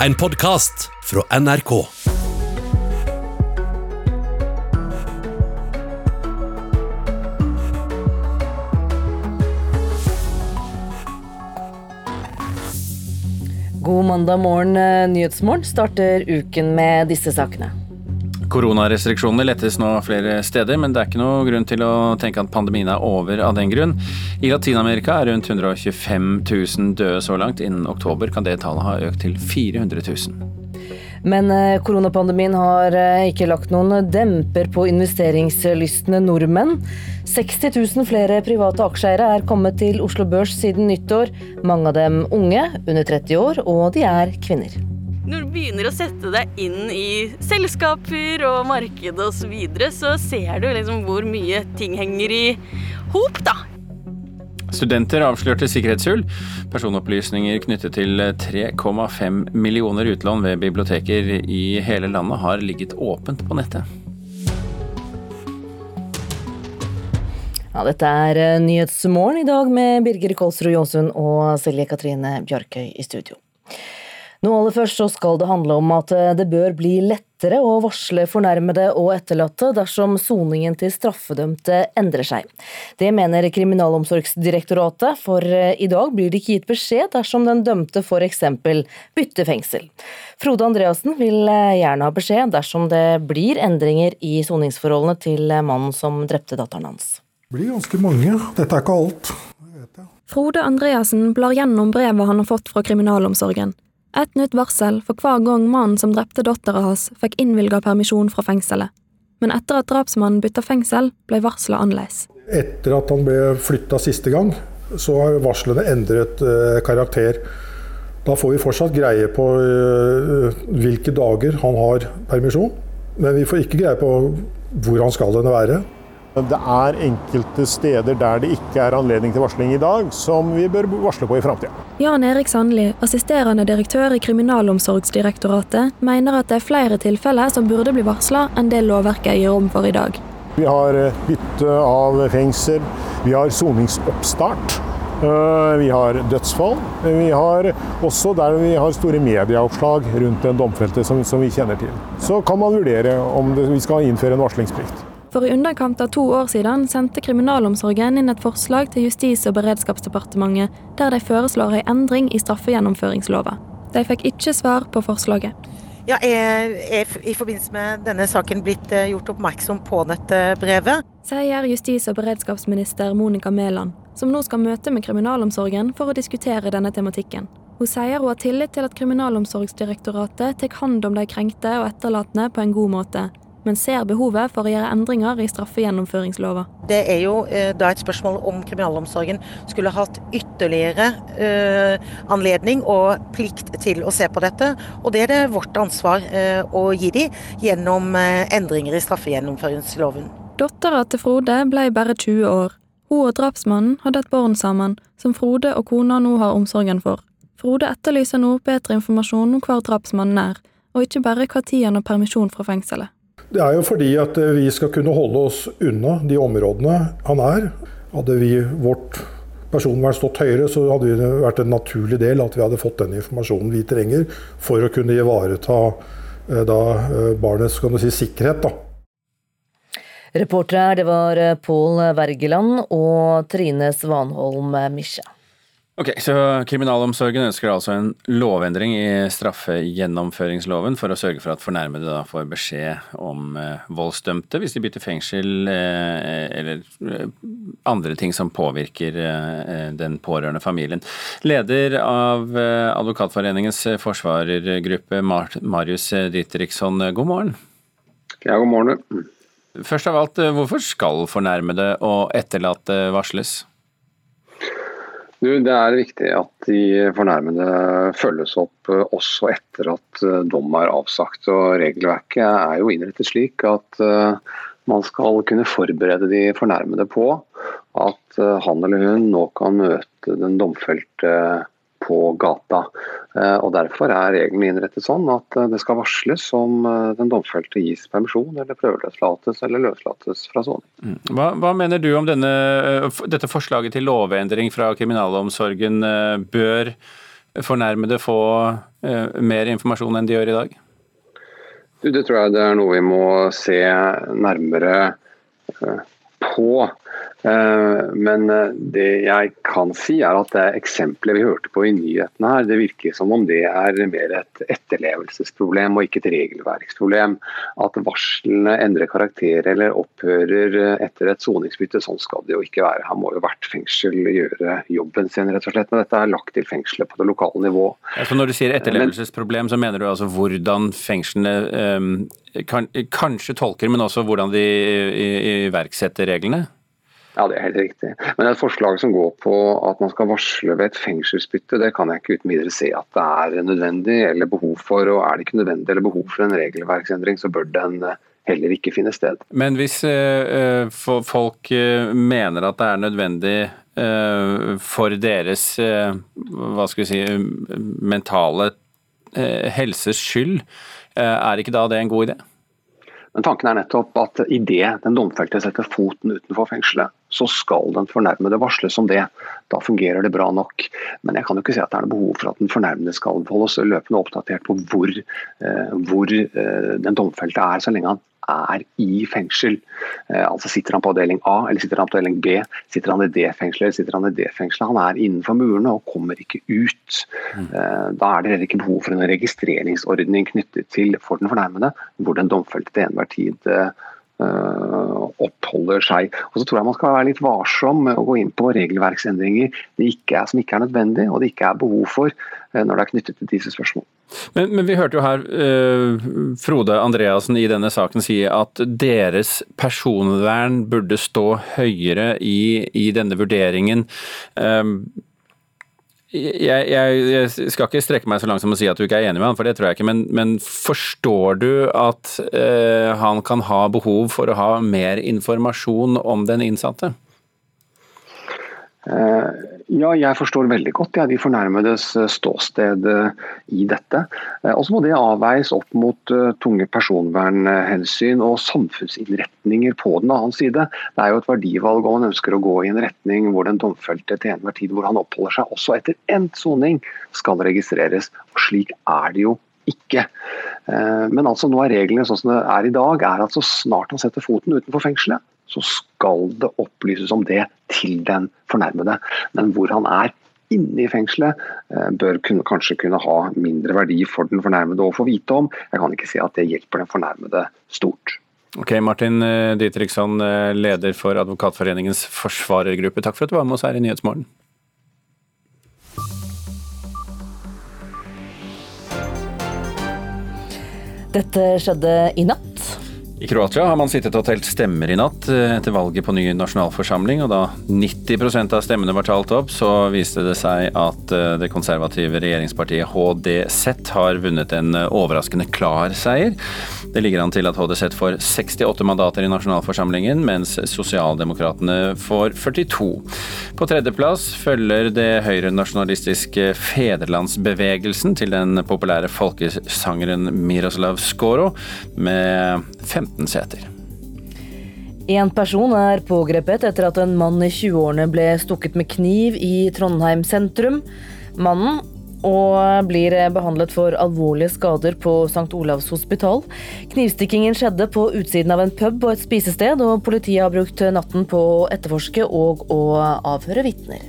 En podkast fra NRK. God mandag morgen, eh, Nyhetsmorgen starter uken med disse sakene. Koronarestriksjonene lettes nå flere steder, men det er ikke noe grunn til å tenke at pandemien er over av den grunn. I Latin-Amerika er rundt 125 000 døde så langt. Innen oktober kan det tallet ha økt til 400 000. Men eh, koronapandemien har eh, ikke lagt noen demper på investeringslystne nordmenn. 60 000 flere private aksjeeiere er kommet til Oslo Børs siden nyttår. Mange av dem unge, under 30 år, og de er kvinner. Når du begynner å sette deg inn i selskaper og marked osv., så, videre, så ser du liksom hvor mye ting henger i hop, da. Studenter avslørte sikkerhetshull. Personopplysninger knyttet til 3,5 millioner utlån ved biblioteker i hele landet har ligget åpent på nettet. Ja, dette er eh, Nyhetsmorgen i dag med Birger Kolsrud Jåsund og Silje Katrine Bjørkøy i studio. Nå aller først så skal det handle om at eh, det bør bli lettere å varsle fornærmede og etterlatte dersom soningen til straffedømte endrer seg. Det mener Kriminalomsorgsdirektoratet, for eh, i dag blir det ikke gitt beskjed dersom den dømte f.eks. bytter fengsel. Frode Andreassen vil eh, gjerne ha beskjed dersom det blir endringer i soningsforholdene til mannen som drepte datteren hans. Det blir ganske mange. Dette er ikke alt. Frode Andreassen blar gjennom brevet han har fått fra kriminalomsorgen. Et nytt varsel for hver gang mannen som drepte dattera hans, fikk innvilga permisjon fra fengselet. Men etter at drapsmannen bytta fengsel, ble varselet annerledes. Etter at han ble flytta siste gang, så har varslene endret uh, karakter. Da får vi fortsatt greie på uh, hvilke dager han har permisjon, men vi får ikke greie på hvor han skal denne være. Det er enkelte steder der det ikke er anledning til varsling i dag, som vi bør varsle på i framtida. Jan Erik Sandli, assisterende direktør i Kriminalomsorgsdirektoratet, mener at det er flere tilfeller som burde bli varsla enn det lovverket gir rom for i dag. Vi har eh, bytte av fengsel, vi har soningsoppstart. Eh, vi har dødsfall. Vi har også der vi har store medieoppslag rundt den domfelte som, som vi kjenner til. Så kan man vurdere om det, vi skal innføre en varslingsplikt. For i underkant av to år siden sendte kriminalomsorgen inn et forslag til Justis- og beredskapsdepartementet der de foreslår en endring i straffegjennomføringslova. De fikk ikke svar på forslaget. Ja, jeg er i forbindelse med denne saken blitt eh, gjort oppmerksom på dette brevet. Sier justis- og beredskapsminister Monica Mæland, som nå skal møte med kriminalomsorgen for å diskutere denne tematikken. Hun sier hun har tillit til at Kriminalomsorgsdirektoratet tar hånd om de krenkte og etterlatne på en god måte, men ser behovet for å gjøre endringer i straffegjennomføringslova. Det er jo eh, da et spørsmål om kriminalomsorgen skulle hatt ytterligere eh, anledning og plikt til å se på dette. Og det er det vårt ansvar eh, å gi dem gjennom eh, endringer i straffegjennomføringsloven. Dattera til Frode ble bare 20 år. Hun og drapsmannen hadde et barn sammen, som Frode og kona nå har omsorgen for. Frode etterlyser nå bedre informasjon om hvor drapsmannen er, og ikke bare når han har permisjon fra fengselet. Det er jo fordi at eh, vi skal kunne holde oss unna de områdene han er. Hadde vi vårt personvern stått høyere, så hadde det vært en naturlig del at vi hadde fått den informasjonen vi trenger for å kunne ivareta eh, da, eh, barnets si, sikkerhet. Da. Reportere det var Pål Wergeland og Trine Svanholm Misja. Ok, så Kriminalomsorgen ønsker altså en lovendring i straffegjennomføringsloven for å sørge for at fornærmede da får beskjed om eh, voldsdømte hvis de bytter fengsel eh, eller eh, andre ting som påvirker den pårørende familien. Leder av Advokatforeningens forsvarergruppe, Marius Dietrichson, god morgen. Ja, god morgen. Først av alt, hvorfor skal fornærmede og etterlatte varsles? Det er viktig at de fornærmede følges opp eh, også etter at eh, dom er avsagt. og Regelverket er jo innrettet slik at eh, man skal kunne forberede de fornærmede på at han eller hun nå kan møte den domfelte på gata. Eh, og Derfor er reglene innrettet sånn at eh, det skal varsles om eh, den domfelte gis permisjon eller prøveløslates eller løslates fra soning. Mm. Hva, hva, mener du om denne, dette forslaget til lovendring fra kriminalomsorgen? Bør fornærmede få mer informasjon enn de gjør i dag? Det tror jeg det er noe vi må se nærmere på. Eh, men eh, det jeg kan si er at det eksempelet vi hørte på i nyhetene her, det virker som om det er mer et etterlevelsesproblem og ikke et regelverksproblem. At varslene endrer karakter eller opphører eh, etter et soningsbytte, sånn skal det jo ikke være. Her må jo hvert fengsel gjøre jobben sin, rett og slett. Men dette er lagt til fengselet på det lokale nivå. Så når du sier etterlevelsesproblem, så mener du altså hvordan fengslene um, kan, kanskje tolker, men også hvordan de iverksetter reglene? Ja, det er helt riktig. Men et forslag som går på at man skal varsle ved et fengselsbytte, det kan jeg ikke uten videre se at det er nødvendig eller behov for. Og er det ikke nødvendig eller behov for en regelverksendring, så bør den eh, heller ikke finne sted. Men hvis uh, folk uh, mener at det er nødvendig uh, for deres hva skal vi si, mentale helses skyld, er ikke da det en god idé? Men tanken er nettopp at idet den domfelte setter foten utenfor fengselet, så skal den fornærmede varsles om det. Da fungerer det bra nok. Men jeg kan jo ikke si at det er noe behov for at den fornærmede skal holdes løpende oppdatert på hvor, eh, hvor eh, den domfelte er, så lenge han er i fengsel. Eh, altså Sitter han på avdeling A eller sitter han på avdeling B, sitter han i det fengselet eller sitter han i det fengselet. Han er innenfor murene og kommer ikke ut. Mm. Eh, da er det heller ikke behov for en registreringsordning knyttet til for den fornærmede, hvor den domfelte til enhver tid oppholder seg. Og så tror jeg man skal være litt varsom med å gå inn på regelverksendringer ikke er, som ikke er nødvendig og det ikke er behov for når det er knyttet til disse spørsmålene. Men, men, vi hørte jo her uh, Frode Andreassen i denne saken si at deres personvern burde stå høyere i, i denne vurderingen. Um, jeg, jeg, jeg, skal ikke strekke meg så langt som å si at du ikke er enig med han, for det tror jeg ikke. Men, men forstår du at eh, han kan ha behov for å ha mer informasjon om den innsatte? Uh, ja, jeg forstår veldig godt ja, de fornærmedes eh, ståsted eh, i dette. Eh, og så må det avveies opp mot tunge personvernhensyn og samfunnsinnretninger på den annen side. Det er jo et verdivalg om man ønsker å gå i en retning hvor den domfelte til enhver tid hvor han oppholder seg, også etter endt soning, skal registreres. Og slik er det jo ikke. Men altså nå er reglene sånn som det er i dag, er at så snart han setter foten utenfor fengselet, så skal det opplyses om det til den fornærmede. Men hvor han er inne i fengselet, eh, bør kunne, kanskje kunne ha mindre verdi for den fornærmede å få vite om. Jeg kan ikke si at det hjelper den fornærmede stort. Ok, Martin eh, eh, leder for Advokatforeningens forsvarergruppe. Takk for at du var med oss her i Nyhetsmorgen. Dette skjedde i natt. I Kroatia har man sittet og telt stemmer i natt eh, etter valget på ny nasjonalforsamling, og da 90% av stemmene var talt opp, så viste det seg at eh, det konservative regjeringspartiet HDZ har vunnet en eh, overraskende klar seier. Det ligger an til at HDZ får 68 mandater i nasjonalforsamlingen, mens Sosialdemokratene får 42. På tredjeplass følger det høyrenasjonalistiske Federlandsbevegelsen til den populære folkesangeren Miroslav Skoro med 15 15 seter. En person er pågrepet etter at en mann i 20-årene ble stukket med kniv i Trondheim sentrum. Mannen og blir behandlet for alvorlige skader på St. Olavs hospital. Knivstikkingen skjedde på utsiden av en pub og et spisested, og politiet har brukt natten på å etterforske og å avhøre vitner.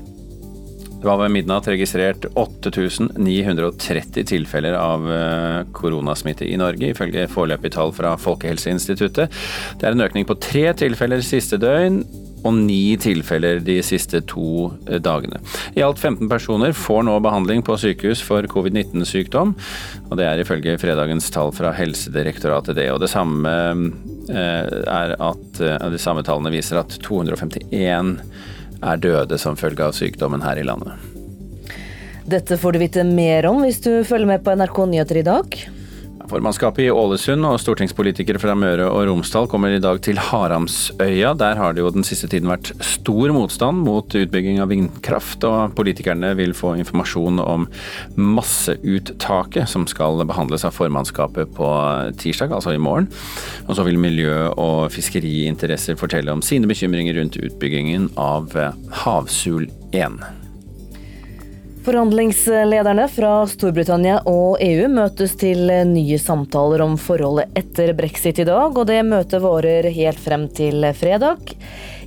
Det var ved midnatt registrert 8930 tilfeller av eh, koronasmitte i Norge, ifølge foreløpige tall fra Folkehelseinstituttet. Det er en økning på tre tilfeller siste døgn og ni tilfeller de siste to eh, dagene. I alt 15 personer får nå behandling på sykehus for covid-19-sykdom. og Det er ifølge fredagens tall fra Helsedirektoratet det. og Det samme eh, er at de samme tallene viser at 251 er døde som følge av sykdommen her i landet. Dette får du vite mer om hvis du følger med på NRK Nyheter i dag. Formannskapet i Ålesund og stortingspolitikere fra Møre og Romsdal kommer i dag til Haramsøya. Der har det jo den siste tiden vært stor motstand mot utbygging av vindkraft, og politikerne vil få informasjon om masseuttaket som skal behandles av formannskapet på tirsdag, altså i morgen. Og så vil miljø- og fiskeriinteresser fortelle om sine bekymringer rundt utbyggingen av Havsul 1. Forhandlingslederne fra Storbritannia og EU møtes til nye samtaler om forholdet etter brexit i dag, og det møtet varer helt frem til fredag.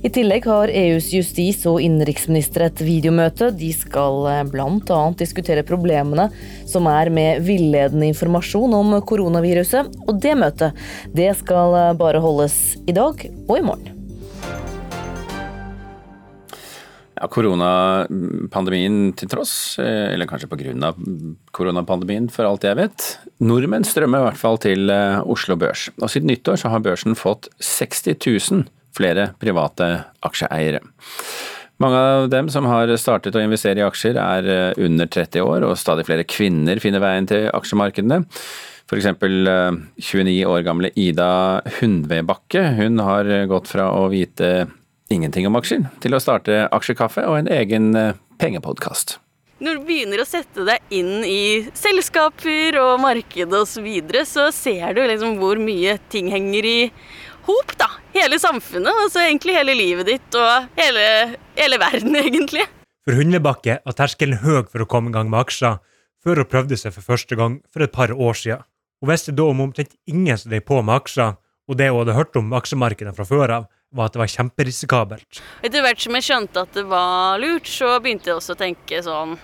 I tillegg har EUs justis- og innenriksminister et videomøte. De skal bl.a. diskutere problemene som er med villedende informasjon om koronaviruset, og det møtet det skal bare holdes i dag og i morgen. Ja, Koronapandemien til tross, eh, eller kanskje pga. koronapandemien for alt jeg vet. Nordmenn strømmer i hvert fall til eh, Oslo Børs. Og siden nyttår har børsen fått 60 000 flere private aksjeeiere. Mange av dem som har startet å investere i aksjer er eh, under 30 år, og stadig flere kvinner finner veien til aksjemarkedene. F.eks. 29 år gamle Ida Hundvebakke. Hun har gått fra å vite ingenting om aksjer, til å starte Aksjekaffe og en egen eh, pengepodkast. Når du begynner å sette deg inn i selskaper og markedet osv., så, videre, så ser du liksom hvor mye ting henger i hop. da. Hele samfunnet, altså egentlig hele livet ditt og hele, hele verden, egentlig. For Hundvebakke var terskelen høy for å komme i gang med aksjer, før hun prøvde seg for første gang for et par år siden. Hun visste da om omtrent ingen som drev på med aksjer, og det hun hadde hørt om aksjemarkedet fra før av, var at det var kjemperisikabelt. Etter hvert som jeg skjønte at det var lurt, så begynte jeg også å tenke sånn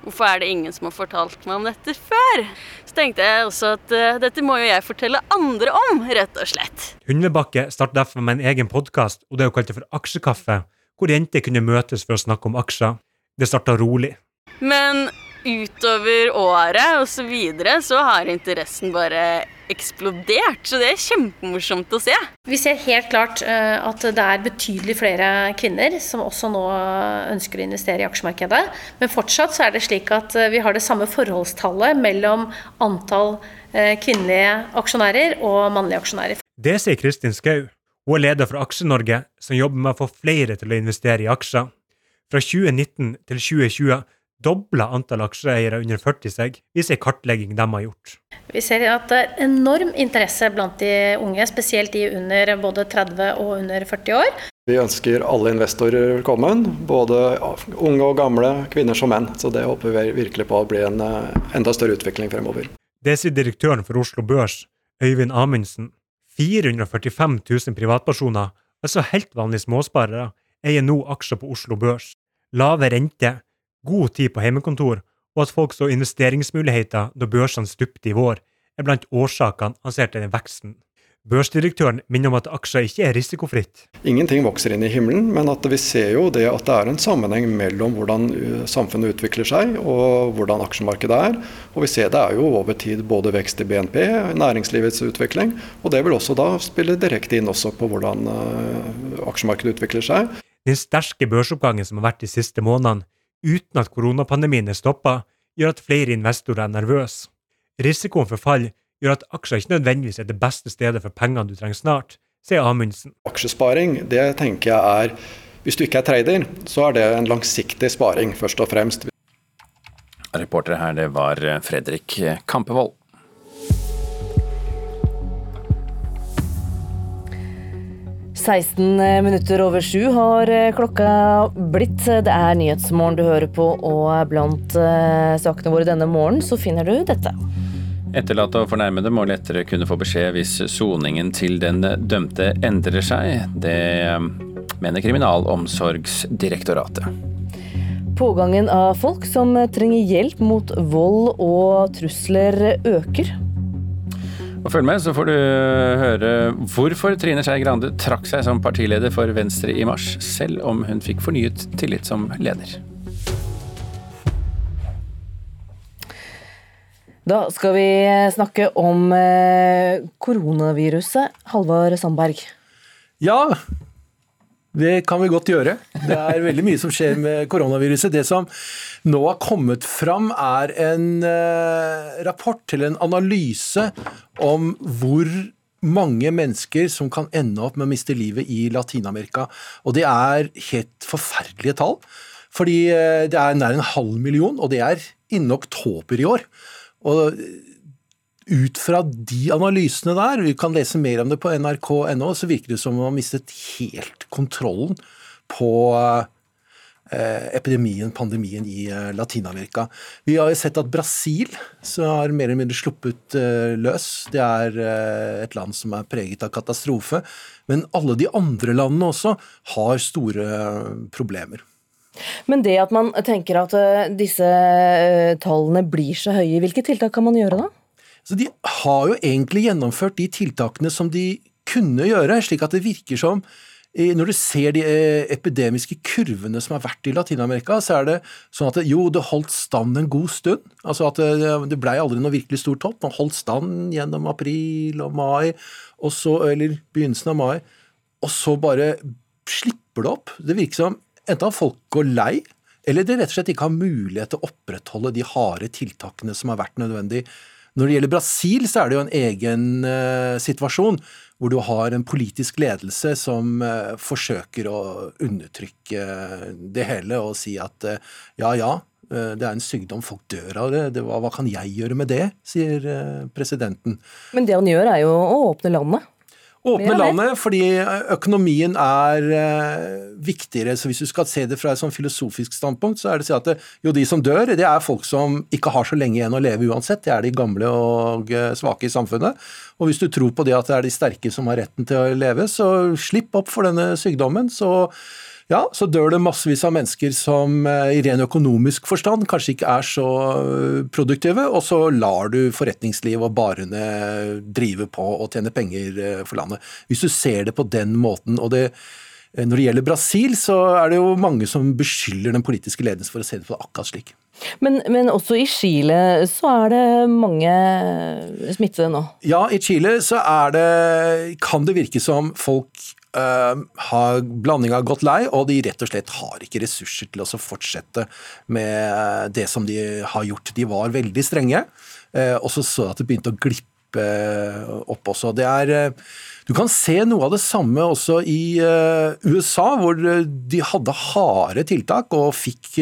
Hvorfor er det ingen som har fortalt meg om dette før? Så tenkte jeg også at uh, dette må jo jeg fortelle andre om, rett og slett. Hundvebakke startet derfor med en egen podkast, og det hun kalte for Aksjekaffe, hvor jenter kunne møtes for å snakke om aksjer. Det starta rolig. Men utover året og så videre, så har interessen bare eksplodert. Så det er kjempemorsomt å se. Vi ser helt klart uh, at det er betydelig flere kvinner som også nå ønsker å investere i aksjemarkedet. Men fortsatt så er det slik at uh, vi har det samme forholdstallet mellom antall uh, kvinnelige aksjonærer og mannlige aksjonærer. Det sier Kristin Skau. Hun er leder for Aksje-Norge, som jobber med å få flere til å investere i aksjer. Fra 2019 til 2020 dobla antall aksjeeiere under 40 seg, viser en kartlegging de har gjort. Vi ser at det er enorm interesse blant de unge, spesielt de under både 30 og under 40 år. Vi ønsker alle investorer velkommen, både unge og gamle, kvinner som menn. Så det håper vi virkelig på å bli en eh, enda større utvikling fremover. Det sier direktøren for Oslo Børs, Øyvind Amundsen. 445 000 privatpersoner, altså helt vanlige småsparere, eier nå aksjer på Oslo Børs. Lave rente god tid på hjemmekontor, og at folk så investeringsmuligheter da børsene stupte i vår, er blant årsakene han ser til den veksten. Børsdirektøren minner om at aksjer ikke er risikofritt. Ingenting vokser inn i himmelen, men vi ser jo det at det er en sammenheng mellom hvordan samfunnet utvikler seg og hvordan aksjemarkedet er. Og vi ser det er jo over tid både vekst i BNP, næringslivets utvikling, og det vil også da spille direkte inn også på hvordan aksjemarkedet utvikler seg. Den sterke børsoppgangen som har vært de siste månedene, uten at koronapandemien er stoppa, gjør at flere investorer er nervøse. Risikoen for fall gjør at aksjer ikke nødvendigvis er det beste stedet for pengene du trenger snart, sier Amundsen. Aksjesparing, det tenker jeg er Hvis du ikke er trader, så er det en langsiktig sparing, først og fremst. Reportere her, det var Fredrik Kampevold. 16 minutter over sju har eh, klokka blitt. Det er Nyhetsmorgen du hører på, og blant eh, sakene våre denne morgenen så finner du dette. Etterlatte og fornærmede må lettere kunne få beskjed hvis soningen til den dømte endrer seg. Det eh, mener Kriminalomsorgsdirektoratet. Pågangen av folk som trenger hjelp mot vold og trusler øker. Og Følg med, så får du høre hvorfor Trine Skei Grande trakk seg som partileder for Venstre i mars, selv om hun fikk fornyet tillit som leder. Da skal vi snakke om eh, koronaviruset. Halvard Sandberg. Ja, det kan vi godt gjøre. Det er veldig mye som skjer med koronaviruset. Det som nå har kommet fram, er en eh, rapport til en analyse om hvor mange mennesker som kan ende opp med å miste livet i Latin-Amerika. Og det er helt forferdelige tall. Fordi eh, det er nær en halv million, og det er innen oktober i år. Og ut fra de analysene der, vi kan lese mer om det på nrk.no, så virker det som om man har mistet helt kontrollen på epidemien, pandemien i Latin-Amerika. Vi har jo sett at Brasil så har mer eller mindre sluppet løs. Det er et land som er preget av katastrofe. Men alle de andre landene også har store problemer. Men det at man tenker at disse tallene blir så høye, hvilke tiltak kan man gjøre da? Så De har jo egentlig gjennomført de tiltakene som de kunne gjøre, slik at det virker som når du ser de eh, epidemiske kurvene som har vært i Latin-Amerika, så er det sånn at jo, det holdt stand en god stund. Altså at det, det blei aldri noe virkelig stor topp. Man holdt stand gjennom april og mai, og så, eller begynnelsen av mai, og så bare slipper det opp. Det virker som enten folk går lei, eller de rett og slett ikke har mulighet til å opprettholde de harde tiltakene som har vært nødvendig. Når det gjelder Brasil, så er det jo en egen uh, situasjon hvor du har en politisk ledelse som uh, forsøker å undertrykke det hele og si at uh, ja, ja, det er en sykdom, folk dør av det. det hva, hva, kan jeg gjøre med det, sier presidenten. Men det han gjør er jo å åpne landet. Åpne landet fordi økonomien er uh, viktigere. så Hvis du skal se det fra et sånn filosofisk standpunkt, så er det å si at det, jo, de som dør, det er folk som ikke har så lenge igjen å leve uansett. Det er de gamle og svake i samfunnet. Og hvis du tror på det at det er de sterke som har retten til å leve, så slipp opp for denne sykdommen. så ja, så dør det massevis av mennesker som eh, i ren økonomisk forstand kanskje ikke er så eh, produktive, og så lar du forretningsliv og barene drive på og tjene penger eh, for landet. Hvis du ser det på den måten, og det når det gjelder Brasil, så er det jo mange som beskylder den politiske ledelsen for å se det på akkurat slik. Men, men, også i Chile så er det mange smittede nå? Ja, i Chile så er det Kan det virke som folk Uh, har blandinga gått lei, og de rett og slett har ikke ressurser til å fortsette med det som de har gjort. De var veldig strenge, uh, og så så at det begynte å glippe opp også. Det er uh, Du kan se noe av det samme også i USA, hvor de hadde harde tiltak og fikk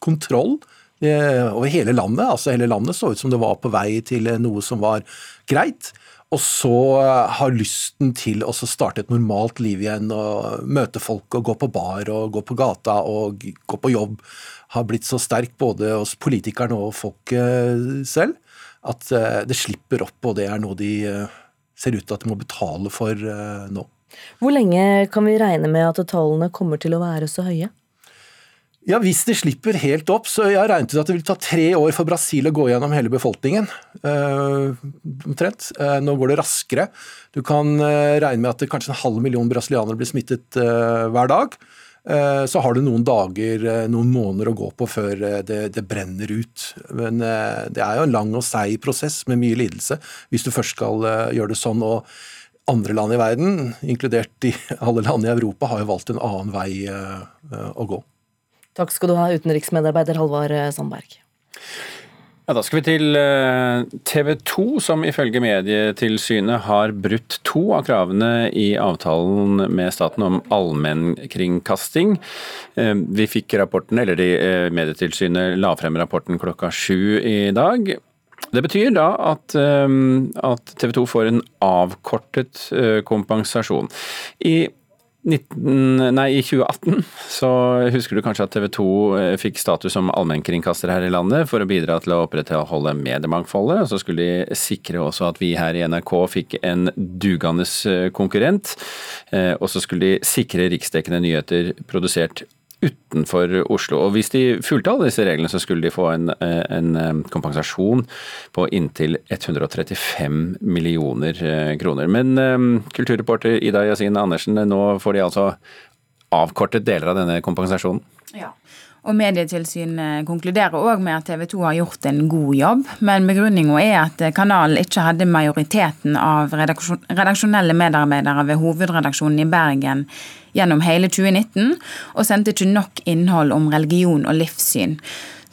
kontroll over hele landet. Altså hele landet så ut som det var på vei til noe som var greit og så eh, har lysten til å starte et normalt liv igjen og møte folk og gå på bar og gå på gata og gå på jobb, har blitt så sterk både hos politikerne og folket selv at eh, det slipper opp, og det er noe de eh, ser ut til at de må betale for nå. Hvor lenge kan vi regne med at tallene kommer til å være så høye? Ja, Hvis det slipper helt opp, så jeg regnet ut at det vil ta tre år for Brasil å gå gjennom hele befolkningen. Uh, omtrent. Uh, nå går det raskere. Du kan uh, regne med at kanskje en halv million brasilianere blir smittet hver dag. Så har du noen dager, noen måneder å gå på før det, det brenner ut. Men det er jo en lang og seig prosess med mye lidelse hvis du først skal gjøre det sånn. og andre land i verden, inkludert i alle land i Europa, har jo valgt en annen vei å gå. Takk skal du ha, utenriksmedarbeider Halvard eh, Sandberg. Ja, Da skal vi til eh, TV 2, som ifølge Medietilsynet har brutt to av kravene i avtalen med staten om allmennkringkasting. Eh, vi fikk rapporten, eller Medietilsynet la frem rapporten klokka sju i dag. Det betyr da at, at TV 2 får en avkortet kompensasjon. I 19, nei, I 2018 så husker du kanskje at TV 2 eh, fikk status som allmennkringkaster her i landet for å bidra til å opprettholde mediemangfoldet. og Så skulle de sikre også at vi her i NRK fikk en dugende eh, konkurrent. Eh, og så skulle de sikre riksdekkende nyheter produsert utenfor Oslo. Og Hvis de fulgte alle disse reglene, så skulle de få en, en eh, kompensasjon på inntil 135 millioner eh, kroner. Men kulturreporter Ida Yasin Andersen, nå får de altså avkortet deler av denne kompensasjonen? Ja. Og Medietilsynet konkluderer òg med at TV 2 har gjort en god jobb, men begrunninga er at kanalen ikke hadde majoriteten av redaksjonelle medarbeidere ved hovedredaksjonen i Bergen gjennom hele 2019, og sendte ikke nok innhold om religion og livssyn.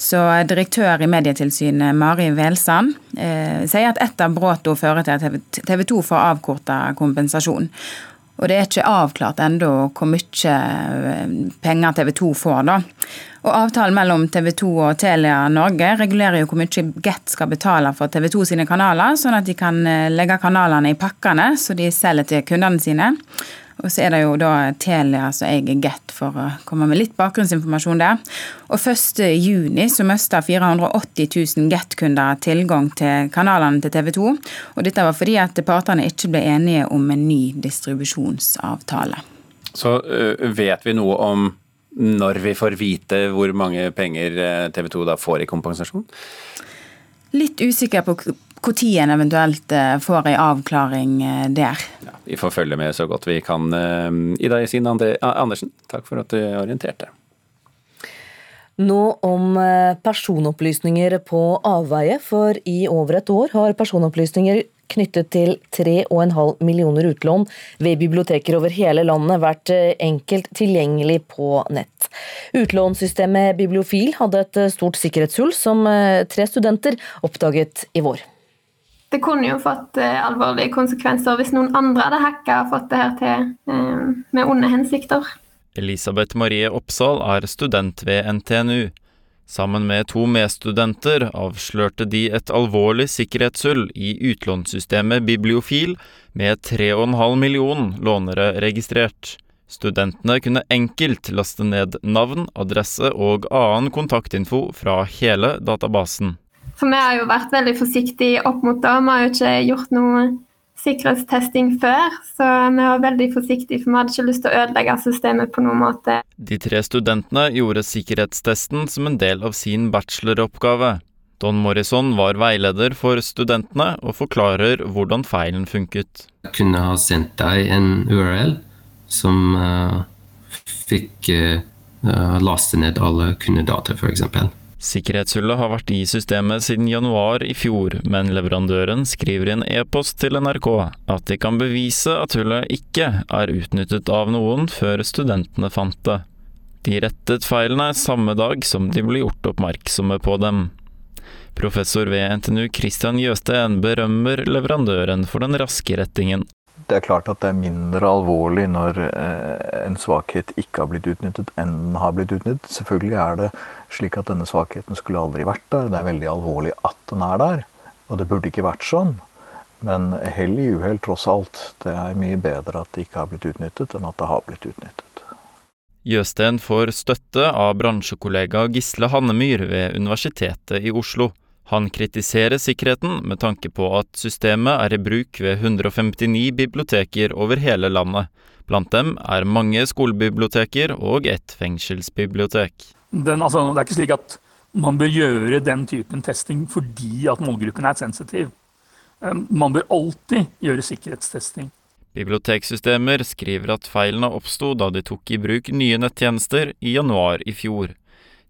Så direktør i Medietilsynet, Mari Velsand, eh, sier at ett av bruddene fører til at TV 2 får avkorta kompensasjon. Og det er ikke avklart ennå hvor mye eh, penger TV 2 får, da. Og Avtalen mellom TV 2 og Telia Norge regulerer jo hvor mye Get skal betale for TV 2 sine kanaler, sånn at de kan eh, legge kanalene i pakkene så de selger til kundene sine. Og så er det jo da Telia som eier Get, for å komme med litt bakgrunnsinformasjon der. Og 1.6 så mista 480 000 Get-kunder tilgang til kanalene til TV 2. Og dette var fordi at partene ikke ble enige om en ny distribusjonsavtale. Så øh, vet vi noe om når vi får vite hvor mange penger øh, TV 2 da får i kompensasjon? Litt usikker på når en eventuelt øh, får en avklaring der. Ja, vi får følge med så godt vi kan. Ida Yesin Andersen, takk for at du orienterte. Nå om personopplysninger på avveie, for i over et år har personopplysninger knyttet til 3,5 millioner utlån ved biblioteker over hele landet vært eh, enkelt tilgjengelig på nett. Utlånssystemet Bibliofil hadde et eh, stort sikkerhetshull som eh, tre studenter oppdaget i vår. Det kunne jo fått alvorlige konsekvenser hvis noen andre hadde hacka og fått det her til med onde hensikter. Elisabeth Marie Oppsal er student ved NTNU. Sammen med to medstudenter avslørte de et alvorlig sikkerhetshull i utlånssystemet Bibliofil med 3,5 million lånere registrert. Studentene kunne enkelt laste ned navn, adresse og annen kontaktinfo fra hele databasen. For vi har jo vært veldig forsiktige opp mot det. Vi har jo ikke gjort noe sikkerhetstesting før, så vi var veldig forsiktige, for vi hadde ikke lyst til å ødelegge systemet på noen måte. De tre studentene gjorde sikkerhetstesten som en del av sin bacheloroppgave. Don Morrison var veileder for studentene og forklarer hvordan feilen funket. Jeg kunne ha sendt deg en URL som uh, fikk uh, laste ned alle kundedata, f.eks. Sikkerhetshullet har vært i systemet siden januar i fjor, men leverandøren skriver i en e-post til NRK at de kan bevise at hullet ikke er utnyttet av noen før studentene fant det. De rettet feilene samme dag som de ble gjort oppmerksomme på dem. Professor ved NTNU Christian Jøsteen berømmer leverandøren for den raske rettingen. Det er klart at det er mindre alvorlig når eh, en svakhet ikke har blitt utnyttet, enn den har blitt utnyttet. Selvfølgelig er det slik at denne svakheten skulle aldri vært der. Det er veldig alvorlig at den er der, og det burde ikke vært sånn. Men hell i uhell, tross alt. Det er mye bedre at det ikke har blitt utnyttet, enn at det har blitt utnyttet. Jøsten får støtte av bransjekollega Gisle Hannemyr ved Universitetet i Oslo. Han kritiserer sikkerheten med tanke på at systemet er i bruk ved 159 biblioteker over hele landet. Blant dem er mange skolebiblioteker og ett fengselsbibliotek. Den, altså, det er ikke slik at man bør gjøre den typen testing fordi at målgruppen er sensitiv. Ehm, man bør alltid gjøre sikkerhetstesting. Biblioteksystemer skriver at feilene oppsto da de tok i bruk nye nettjenester i januar i fjor.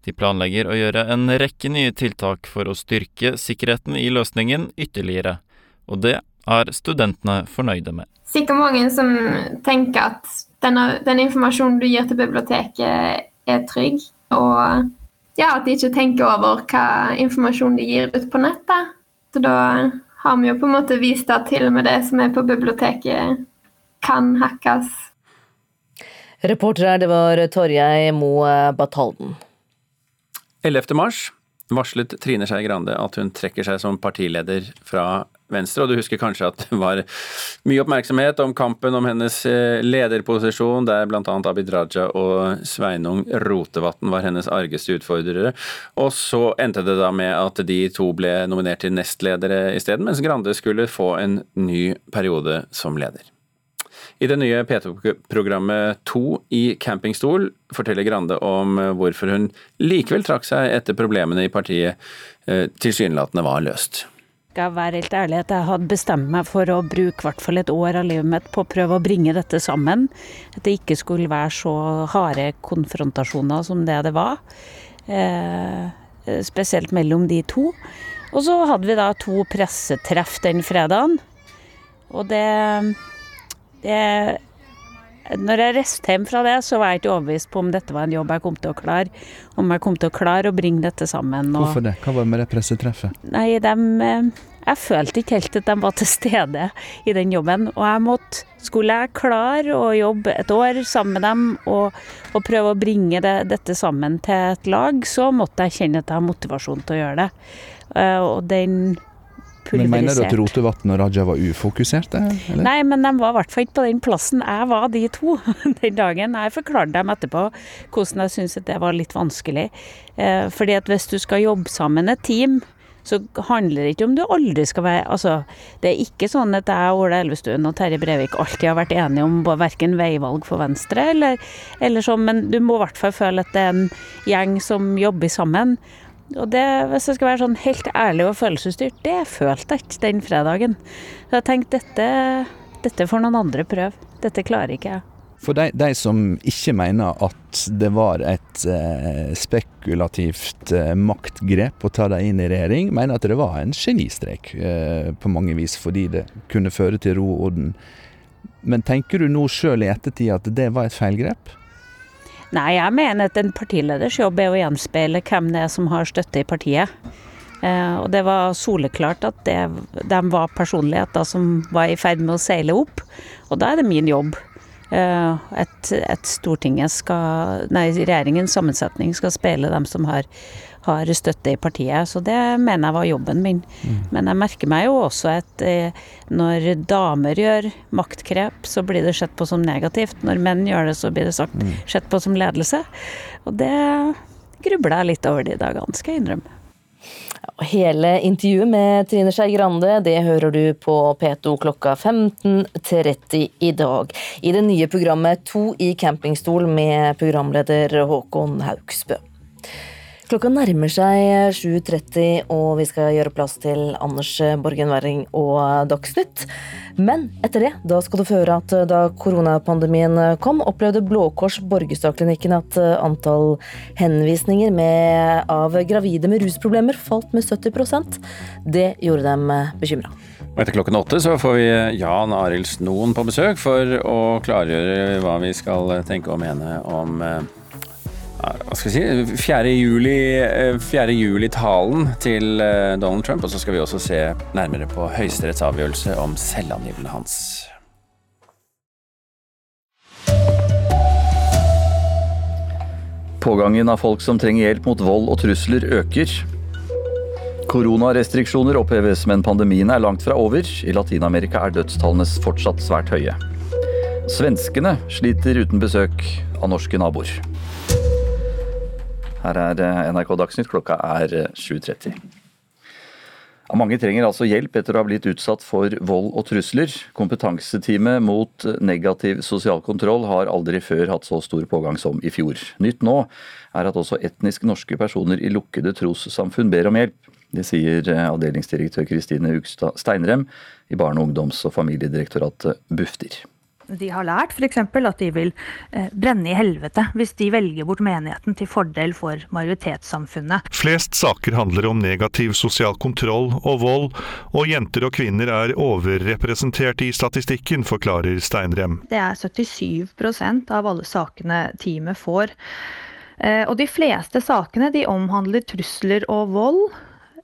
De planlegger å gjøre en rekke nye tiltak for å styrke sikkerheten i løsningen ytterligere, og det er studentene fornøyde med. Sikkert mange som tenker at denne, den informasjonen du gir til biblioteket er trygg, og ja, at de ikke tenker over hva informasjon de gir ut på nettet. Så da har vi jo på en måte vist at til og med det som er på biblioteket, kan hackes. Reporter her, det var Torjei Moe Batalden. 11. mars varslet Trine Skei Grande at hun trekker seg som partileder fra Venstre, og du husker kanskje at det var mye oppmerksomhet om kampen om hennes eh, lederposisjon, der bl.a. Abid Raja og Sveinung Rotevatn var hennes argeste utfordrere. Og så endte det da med at de to ble nominert til nestledere isteden, mens Grande skulle få en ny periode som leder. I det nye P2-programmet To i campingstol forteller Grande om eh, hvorfor hun likevel trakk seg etter problemene i partiet eh, tilsynelatende var løst. Jeg skal være helt ærlig at jeg hadde bestemt meg for å bruke hvert fall et år av livet mitt på å prøve å bringe dette sammen. At det ikke skulle være så harde konfrontasjoner som det det var. Eh, spesielt mellom de to. Og så hadde vi da to pressetreff den fredagen. Og det det, når jeg reiste hjem fra det, så var jeg ikke overbevist på om dette var en jobb jeg kom til å klare. Om jeg kom til å klare å bringe dette sammen. Og, Hvorfor det? Hva var det med det pressetreffet? Nei, dem, eh, Jeg følte ikke helt at de var til stede i den jobben. Og jeg måtte, skulle jeg klare å jobbe et år sammen med dem og, og prøve å bringe det, dette sammen til et lag, så måtte jeg kjenne at jeg har motivasjon til å gjøre det. Eh, og den Men Mener du at. Rotevatn og Raja var ufokuserte? Eller? Nei, men de var i hvert fall ikke på den plassen jeg var de to den dagen. Jeg forklarte dem etterpå hvordan jeg syntes det var litt vanskelig. Eh, fordi at hvis du skal jobbe sammen et team, så handler det ikke om du aldri skal være Altså, det er ikke sånn at jeg, Ola Elvestuen og Terje Brevik alltid har vært enige om verken veivalg for Venstre eller, eller sånn, men du må i hvert fall føle at det er en gjeng som jobber sammen. Og det, hvis jeg skal være sånn helt ærlig og følelsesstyrt, det følte jeg ikke den fredagen. Så jeg tenkte dette, dette får noen andre prøve. Dette klarer ikke jeg. For de, de som ikke mener at det var et eh, spekulativt eh, maktgrep å ta dem inn i regjering, mener at det var en genistrek eh, på mange vis, fordi det kunne føre til ro og orden. Men tenker du nå sjøl i ettertid at det var et feilgrep? Nei, jeg mener at en partileders jobb er å gjenspeile hvem det er som har støtte i partiet. Eh, og det var soleklart at det, de var personligheter som var i ferd med å seile opp. Og da er det min jobb. Eh, at, at Stortinget skal Nei, regjeringens sammensetning skal speile dem som har, har støtte i partiet. Så det mener jeg var jobben min. Men jeg merker meg jo også at eh, når damer gjør maktgrep, så blir det sett på som negativt. Når menn gjør det, så blir det sagt, sett på som ledelse. Og det grubler jeg litt over de dagene, skal jeg innrømme. Hele intervjuet med Trine Skei Grande det hører du på P2 klokka 15.30 i dag. I det nye programmet To i campingstol med programleder Håkon Haugsbø. Klokka nærmer seg 7.30, og vi skal gjøre plass til Anders Borgen Werring og Dagsnytt. Men etter det da skal du få høre at da koronapandemien kom, opplevde Blå Kors Borgestadklinikken at antall henvisninger med, av gravide med rusproblemer falt med 70% Det gjorde dem bekymra. Og etter klokken åtte så får vi Jan Arild Snoen på besøk for å klargjøre hva vi skal tenke og mene om eh, hva skal vi si, 4. juli, eh, 4. juli-talen til eh, Donald Trump. Og så skal vi også se nærmere på Høyesteretts avgjørelse om selvangivene hans. Pågangen av folk som trenger hjelp mot vold og trusler øker. Koronarestriksjoner oppheves, men pandemien er langt fra over. I Latin-Amerika er dødstallene fortsatt svært høye. Svenskene sliter uten besøk av norske naboer. Her er eh, NRK Dagsnytt, klokka er eh, 7.30. Mange trenger altså hjelp etter å ha blitt utsatt for vold og trusler. Kompetanseteamet mot negativ sosial kontroll har aldri før hatt så stor pågang som i fjor. Nytt nå er at også etnisk norske personer i lukkede trossamfunn ber om hjelp. Det sier eh, avdelingsdirektør Kristine Ugstad Steinrem i Barne-, ungdoms- og familiedirektoratet Bufdir. De har lært f.eks. at de vil eh, brenne i helvete hvis de velger bort menigheten til fordel for majoritetssamfunnet. Flest saker handler om negativ sosial kontroll og vold, og jenter og kvinner er overrepresentert i statistikken, forklarer Steinrem. Det er 77% av alle sakene teamet får. Eh, Og de fleste sakene de omhandler trusler og vold,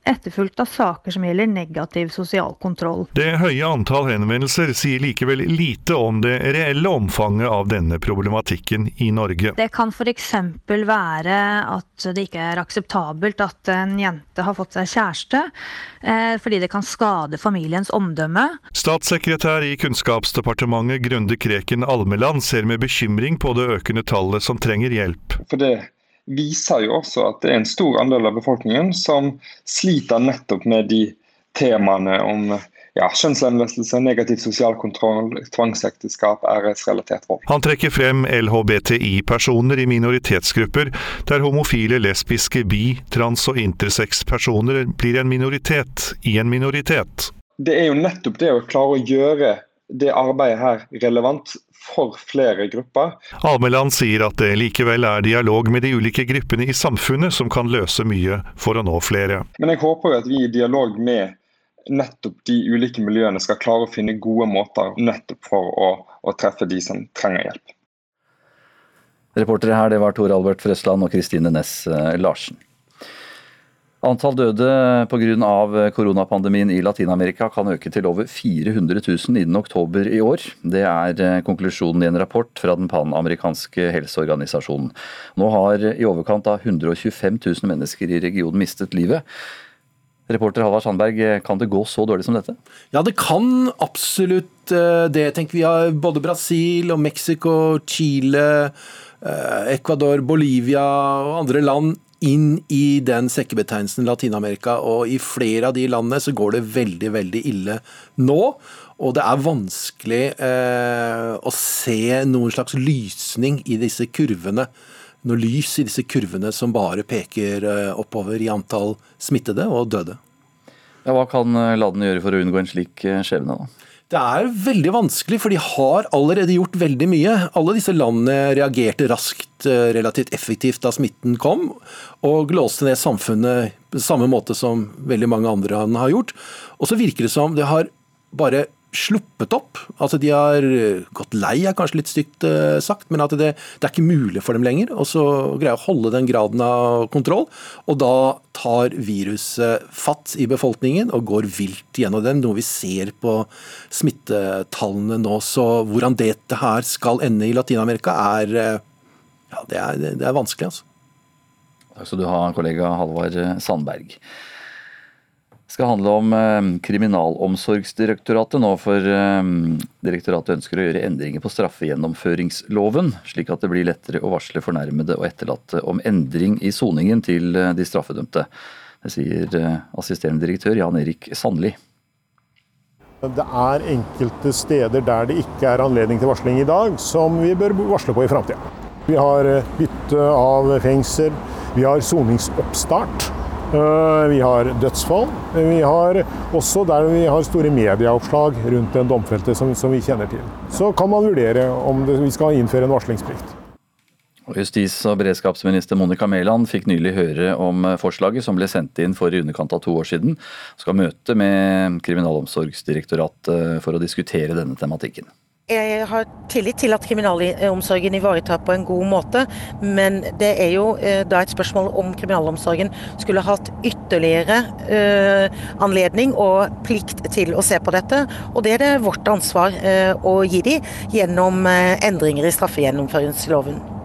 etterfulgt av saker som gjelder negativ sosial kontroll. Det høye antall henvendelser sier likevel lite om det reelle omfanget av denne problematikken i Norge. Det kan f.eks. være at det ikke er akseptabelt at en jente har fått seg kjæreste, eh, fordi det kan skade familiens omdømme. Statssekretær i Kunnskapsdepartementet Grunde Kreken Almeland ser med bekymring på det økende tallet som trenger hjelp. For det viser jo også at det er en stor andel av befolkningen som sliter nettopp med de temaene om ja, kjønnslemlestelse, negativ sosial kontroll, tvangsekteskap, æresrelatert vold. Han trekker frem LHBTI-personer i minoritetsgrupper, der homofile, lesbiske, bi-, trans- og intersex-personer blir en minoritet i en minoritet. Det er jo nettopp det å klare å gjøre det arbeidet her relevant for flere grupper. Almeland sier at det likevel er dialog med de ulike gruppene i samfunnet som kan løse mye for å nå flere. Men jeg håper jo at vi i dialog med nettopp de ulike miljøene skal klare å finne gode måter nettopp for å, å treffe de som trenger hjelp. Reportere her det var Tor Albert Frøsland og Kristine Næss eh, Larsen. Antall døde pga. koronapandemien i Latin-Amerika kan øke til over 400 000 innen oktober i år. Det er eh, konklusjonen i en rapport fra den panamerikanske helseorganisasjonen. Nå har i overkant av 125 000 mennesker i regionen mistet livet. Reporter Halvard Sandberg, kan det gå så dårlig som dette? Ja, det kan absolutt eh, det. tenker Vi har både Brasil og Mexico, Chile, eh, Ecuador, Bolivia og andre land inn i den sekkebetegnelsen Latin-Amerika. Og i flere av de landene så går det veldig, veldig ille nå. Og det er vanskelig eh, å se noen slags lysning i disse kurvene noe lys i disse kurvene som bare peker eh, oppover i antall smittede og døde. Ja, hva kan landene gjøre for å unngå en slik eh, skjebne? da? Det er veldig vanskelig, for de har allerede gjort veldig mye. Alle disse landene reagerte raskt, relativt effektivt da smitten kom, og låste ned samfunnet på samme måte som veldig mange andre land har gjort. Og så virker det som det har bare sluppet opp. Altså De har eh, gått lei, er kanskje litt stygt uh, sagt, men at det, det, er ikke mulig for dem lenger Og så greier å holde den graden av kontroll. Og da tar viruset fatt i befolkningen og går vilt gjennom dem, noe vi ser på smittetallene nå. Så hvordan dette her skal ende i Latin-Amerika, er, uh, ja, det er, det er vanskelig. altså. Takk skal du ha, kollega Halvard Sandberg skal handle om eh, Kriminalomsorgsdirektoratet nå, for eh, direktoratet ønsker å gjøre endringer på straffegjennomføringsloven, slik at det blir lettere å varsle fornærmede og etterlatte om endring i soningen til eh, de straffedømte. Det sier assisterende direktør Jan Erik Sandli. Det er enkelte steder der det ikke er anledning til varsling i dag, som vi bør varsle på i framtida. Vi har bytte av fengsel, vi har soningsoppstart. Eh, vi har dødsfall. Vi har også der vi har store medieoppslag rundt den domfelte som, som vi kjenner til. Så kan man vurdere om det, vi skal innføre en varslingsplikt. Justis- og beredskapsminister Monica Mæland fikk nylig høre om forslaget som ble sendt inn for i underkant av to år siden. Skal møte med Kriminalomsorgsdirektoratet for å diskutere denne tematikken. Jeg har tillit til at kriminalomsorgen ivaretar på en god måte, men det er jo eh, da et spørsmål om kriminalomsorgen skulle hatt ytterligere uh, anledning og plikt til å se på dette. Og det er det vårt ansvar uh, å gi dem gjennom endringer i straffegjennomføringsloven.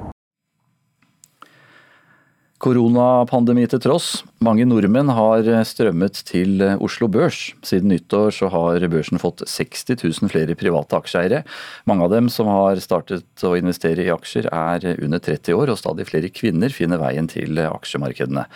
Koronapandemi til tross, mange nordmenn har strømmet til Oslo Børs. Siden nyttår så har børsen fått 60 000 flere private aksjeeiere. Mange av dem som har startet å investere i aksjer er under 30 år, og stadig flere kvinner finner veien til aksjemarkedene.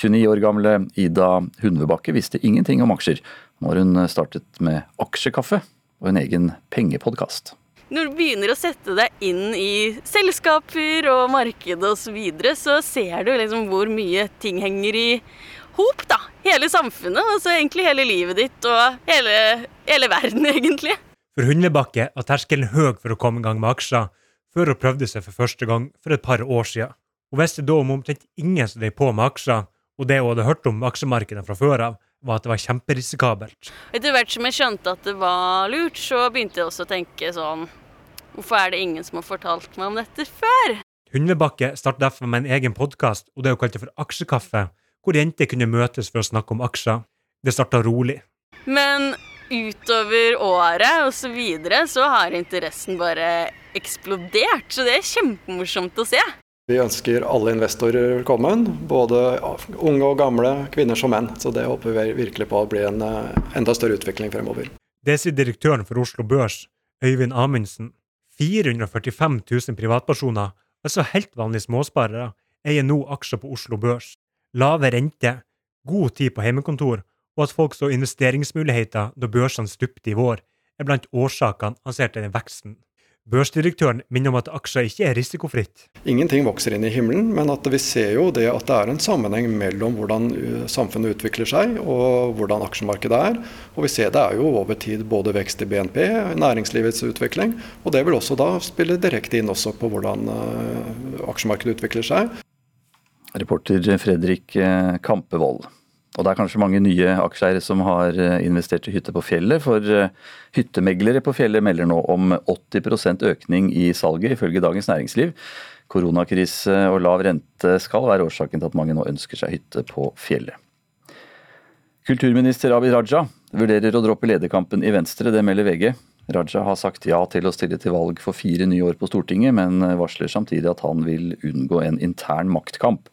29 år gamle Ida Hundvebakke visste ingenting om aksjer. når hun startet med aksjekaffe og en egen pengepodkast når du begynner å sette deg inn i selskaper og marked osv., så, videre, så ser du liksom hvor mye ting henger i hop. da. Hele samfunnet, altså egentlig hele livet ditt og hele, hele verden, egentlig. For Hundlebakke var terskelen høy for å komme i gang med aksjer, før hun prøvde seg for første gang for et par år siden. Hun visste da om omtrent ingen som drev på med aksjer, og det hun hadde hørt om aksjemarkedet fra før av, var at det var kjemperisikabelt. Etter hvert som jeg skjønte at det var lurt, så begynte jeg også å tenke sånn Hvorfor er det ingen som har fortalt meg om dette før? Hundvebakke startet derfor med en egen podkast, og det hun kalte for Aksjekaffe, hvor jenter kunne møtes for å snakke om aksjer. Det starta rolig. Men utover året og så videre, så har interessen bare eksplodert. Så det er kjempemorsomt å se. Vi ønsker alle investorer velkommen, både unge og gamle, kvinner som menn. Så det håper vi virkelig på å bli en eh, enda større utvikling fremover. Det sier direktøren for Oslo Børs, Øyvind Amundsen. 445 000 privatpersoner, altså helt vanlige småsparere, eier nå aksjer på Oslo Børs. Lave rente, god tid på hjemmekontor og at folk så investeringsmuligheter da børsene stupte i vår, er blant årsakene han ser til den veksten. Børsdirektøren minner om at aksjer ikke er risikofritt. Ingenting vokser inn i himmelen, men at vi ser jo det at det er en sammenheng mellom hvordan uh, samfunnet utvikler seg og hvordan aksjemarkedet er. Og vi ser det er jo over tid både vekst i BNP, næringslivets utvikling, og det vil også da spille direkte inn også på hvordan uh, aksjemarkedet utvikler seg. Reporter Fredrik uh, Kampevold. Og det er kanskje mange nye aksjeeiere som har eh, investert i hytte på fjellet, for eh, hyttemeglere på fjellet melder nå om 80% økning i salget, ifølge Dagens Næringsliv. Koronakrise og lav rente skal være årsaken til at mange nå ønsker seg hytte på fjellet. Kulturminister Abid Raja vurderer å droppe lederkampen i Venstre, det melder VG. Raja har sagt ja til å stille til valg for fire nye år på Stortinget, men varsler samtidig at han vil unngå en intern maktkamp.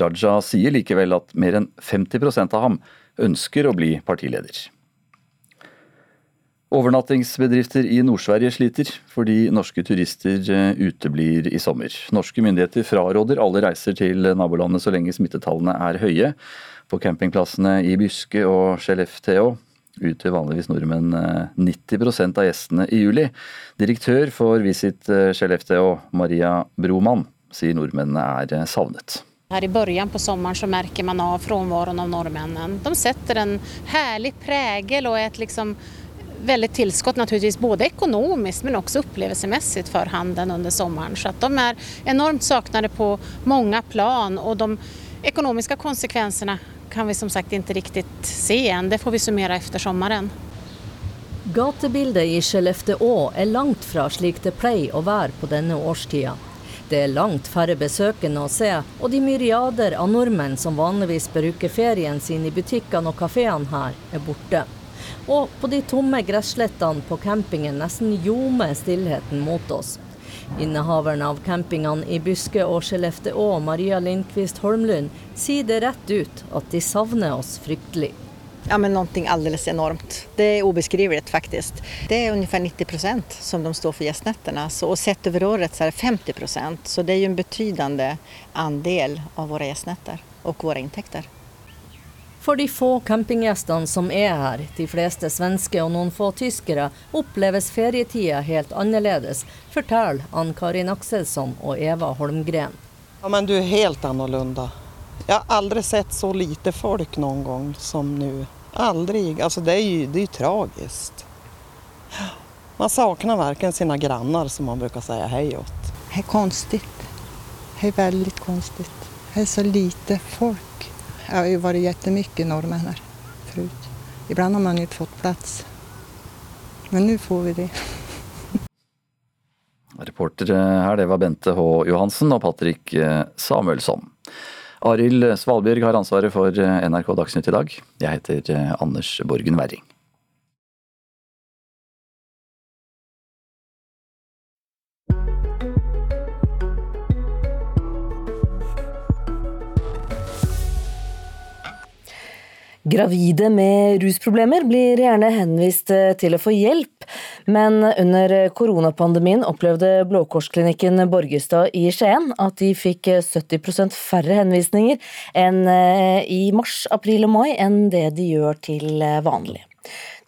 Raja sier likevel at mer enn 50% av ham ønsker å bli partileder. Overnattingsbedrifter i Nord-Sverige sliter fordi norske turister eh, uteblir i sommer. Norske myndigheter fraråder alle reiser til nabolandet så lenge smittetallene er høye. På campingplassene i Byske og Skellefteå utgjør vanligvis nordmenn 90 eh, av gjestene i juli. Direktør for Visit eh, Skellefteå, Maria Broman, sier nordmennene er savnet. Her i början på sommeren så merker man av frånvaron av nordmennene. De setter en herlig prägel og et liksom väldigt tillskott naturligtvis både ekonomiskt men också upplevelsemässigt för handeln under sommaren. Så de är enormt saknade på många plan och de ekonomiska konsekvenserna kan vi som sagt ikke riktig se än. Det får vi summera efter sommaren. Gatebildet i Skellefteå er langt fra slik det pleier å være på denne årstida. Det er langt færre besøkende å se, og de myriader av nordmenn som vanligvis bruker ferien sin i butikkene og kafeene her, er borte. Og på de tomme gresslettene på campingen nesten ljomer stillheten mot oss. Innehaveren av campingene i Byske og Skellefteå, Maria Lindqvist Holmlund, sier det rett ut at de savner oss fryktelig. Ja, men noe alldeles enormt. Det er ubeskrivelig, faktisk. Det er omtrent 90% som de står for gjestenettene. og sett over året så er det 50% så det er jo en betydende andel av våre gjestenetter og våre inntekter. For de få campinggjestene som er her, de fleste svenske og noen få tyskere, oppleves ferietida helt annerledes, forteller Ann Karin Akselsson og Eva Holmgren. Ja, men du er helt annerledes. Jeg har aldri sett så lite folk noen gang som nå. Aldri. Altså, det er jo det er tragisk. Man savner verken sine grannar, som man bruker si hei til. Det er konstig. Det er veldig konstig. Det er så lite folk. Det har jo vært jättemycket nordmenn her förut. Ibland har man jo fått plass. Men nå får vi det. Reportere her, det var Bente H. Johansen og Patrick eh, Samuelsson. Arild Svalbjørg har ansvaret for eh, NRK Dagsnytt i dag. Jeg heter eh, Anders Borgen Werring. Gravide med rusproblemer blir gjerne henvist eh, til å få hjelp, men under koronapandemien opplevde Blå Kors-klinikken Borgestad i Skien at de fikk 70 færre henvisninger enn eh, i mars, april og mai enn det de gjør til eh, vanlig.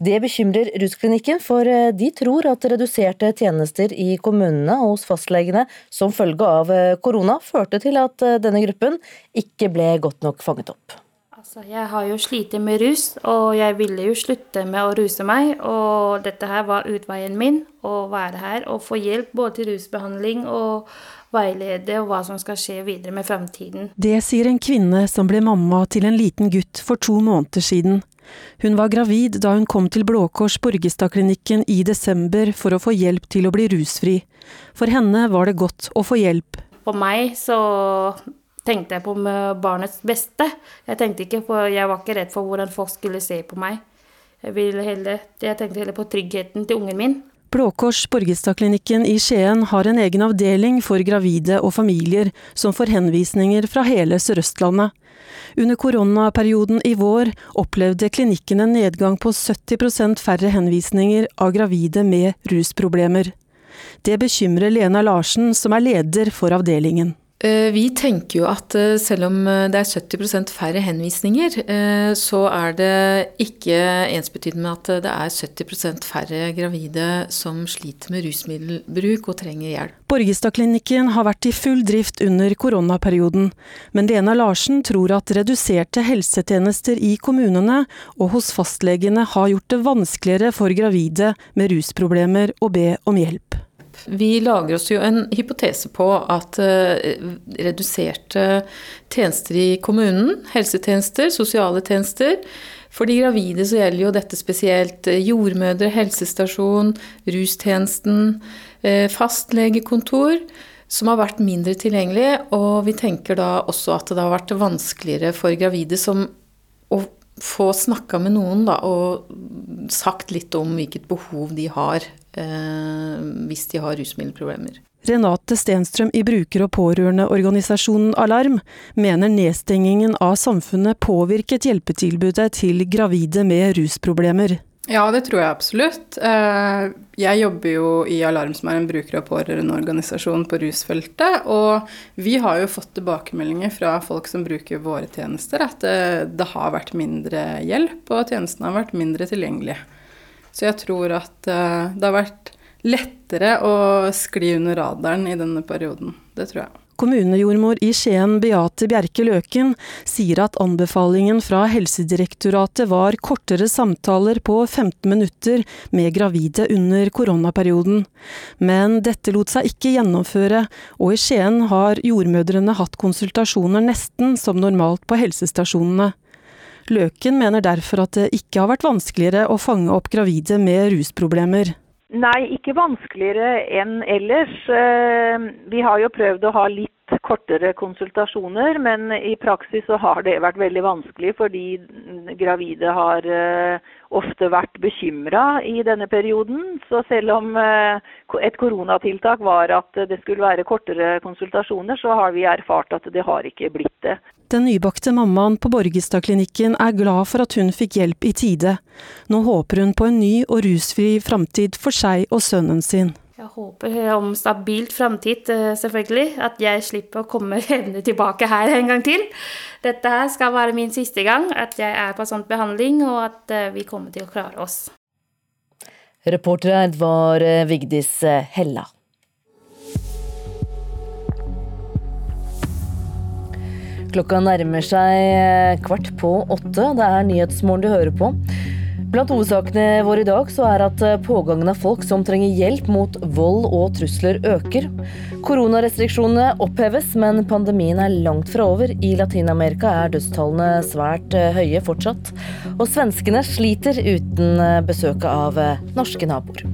Det bekymrer rusklinikken, for de tror at reduserte tjenester i kommunene og hos fastlegene som følge av korona førte til at denne gruppen ikke ble godt nok fanget opp. Altså, jeg har jo slitt med rus, og jeg ville jo slutte med å ruse meg. Og dette her var utveien min, å være her og få hjelp både til rusbehandling og veilede og hva som skal skje videre med fremtiden. Det sier en kvinne som ble mamma til en liten gutt for to måneder siden. Hun var gravid da hun kom til Blå Kors Borgestadklinikken i desember for å få hjelp til å bli rusfri. For henne var det godt å få hjelp. For meg så tenkte jeg på barnets beste. Jeg tenkte ikke på, jeg var ikke redd for hvordan folk skulle se på meg. Jeg, heller, jeg tenkte heller på tryggheten til ungen min. Blå Kors Borgestadklinikken i Skien har en egen avdeling for gravide og familier som får henvisninger fra hele Sør-Østlandet. Under koronaperioden i vår opplevde klinikken en nedgang på 70% færre henvisninger av gravide med rusproblemer. Det bekymrer Lena Larsen, som er leder for avdelingen. Eh, vi tenker jo at eh, selv om eh, det er 70% færre henvisninger, så er det ikke ensbetydende med at det er 70% færre gravide som sliter med rusmiddelbruk og trenger hjelp. Borgestadklinikken har vært i full drift under koronaperioden, men Lena Larsen tror at reduserte helsetjenester i kommunene og hos fastlegene har gjort det vanskeligere for gravide med rusproblemer å be om hjelp. Vi lager oss jo en hypotese på at uh, reduserte tjenester i kommunen, helsetjenester, sosiale tjenester. For de gravide så gjelder jo dette spesielt eh, jordmødre, helsestasjon, rustjenesten, uh, fastlegekontor som har vært mindre tilgjengelig, og vi tenker da også at det har vært vanskeligere for gravide som å få snakka med noen da, og sagt litt om hvilket behov de har. eh, hvis de har rusmiddelproblemer. Renate Stenstrøm i bruker- og pårørendeorganisasjonen Alarm mener nedstengingen av samfunnet påvirket hjelpetilbudet til gravide med rusproblemer. Ja, det tror jeg absolutt. Eh, jeg jobber jo i Alarm, som er en bruker- og pårørendeorganisasjon på rusfeltet. Og vi har jo fått tilbakemeldinger fra folk som bruker våre tjenester, at det, det har vært mindre hjelp, og tjenestene har vært mindre tilgjengelige. Så jeg tror at eh, det har vært lettere å skli under radaren i denne perioden. Det tror jeg. Kommunejordmor i Skien Beate Bjerke Løken sier at anbefalingen fra Helsedirektoratet var kortere samtaler på 15 minutter med gravide under koronaperioden. Men dette lot seg ikke gjennomføre, og i Skien har jordmødrene hatt konsultasjoner nesten som normalt på helsestasjonene. Løken mener derfor at det ikke har vært vanskeligere å fange opp gravide med rusproblemer. Nei, ikke vanskeligere enn ellers. Eh, vi har jo prøvd å ha litt kortere konsultasjoner, men i praksis så har det vært veldig vanskelig fordi gravide har eh, ofte vært bekymra i denne perioden. Så selv om eh, et koronatiltak var at det skulle være kortere konsultasjoner, så har vi erfart at det har ikke blitt det. Den nybakte mammaen på Borgestadklinikken er glad for at hun fikk hjelp i tide. Nå håper hun på en ny og rusfri framtid for seg og sønnen sin. Jeg håper om stabilt framtid, eh, selvfølgelig. At jeg slipper å komme hevne tilbake her en gang til. Dette her skal være min siste gang at jeg er på sånn behandling, og at eh, vi kommer til å klare oss. Reporter her var eh, Vigdis Hella. Klokka nærmer seg eh, kvart på åtte. Det er Nyhetsmorgen du hører på. Blant hovedsakene våre i dag så er at eh, pågangen av folk som trenger hjelp mot vold og trusler øker. Koronarestriksjonene oppheves, men pandemien er langt fra over. I Latin-Amerika er dødstallene svært eh, høye fortsatt. Og svenskene sliter uten besøket av norske naboer.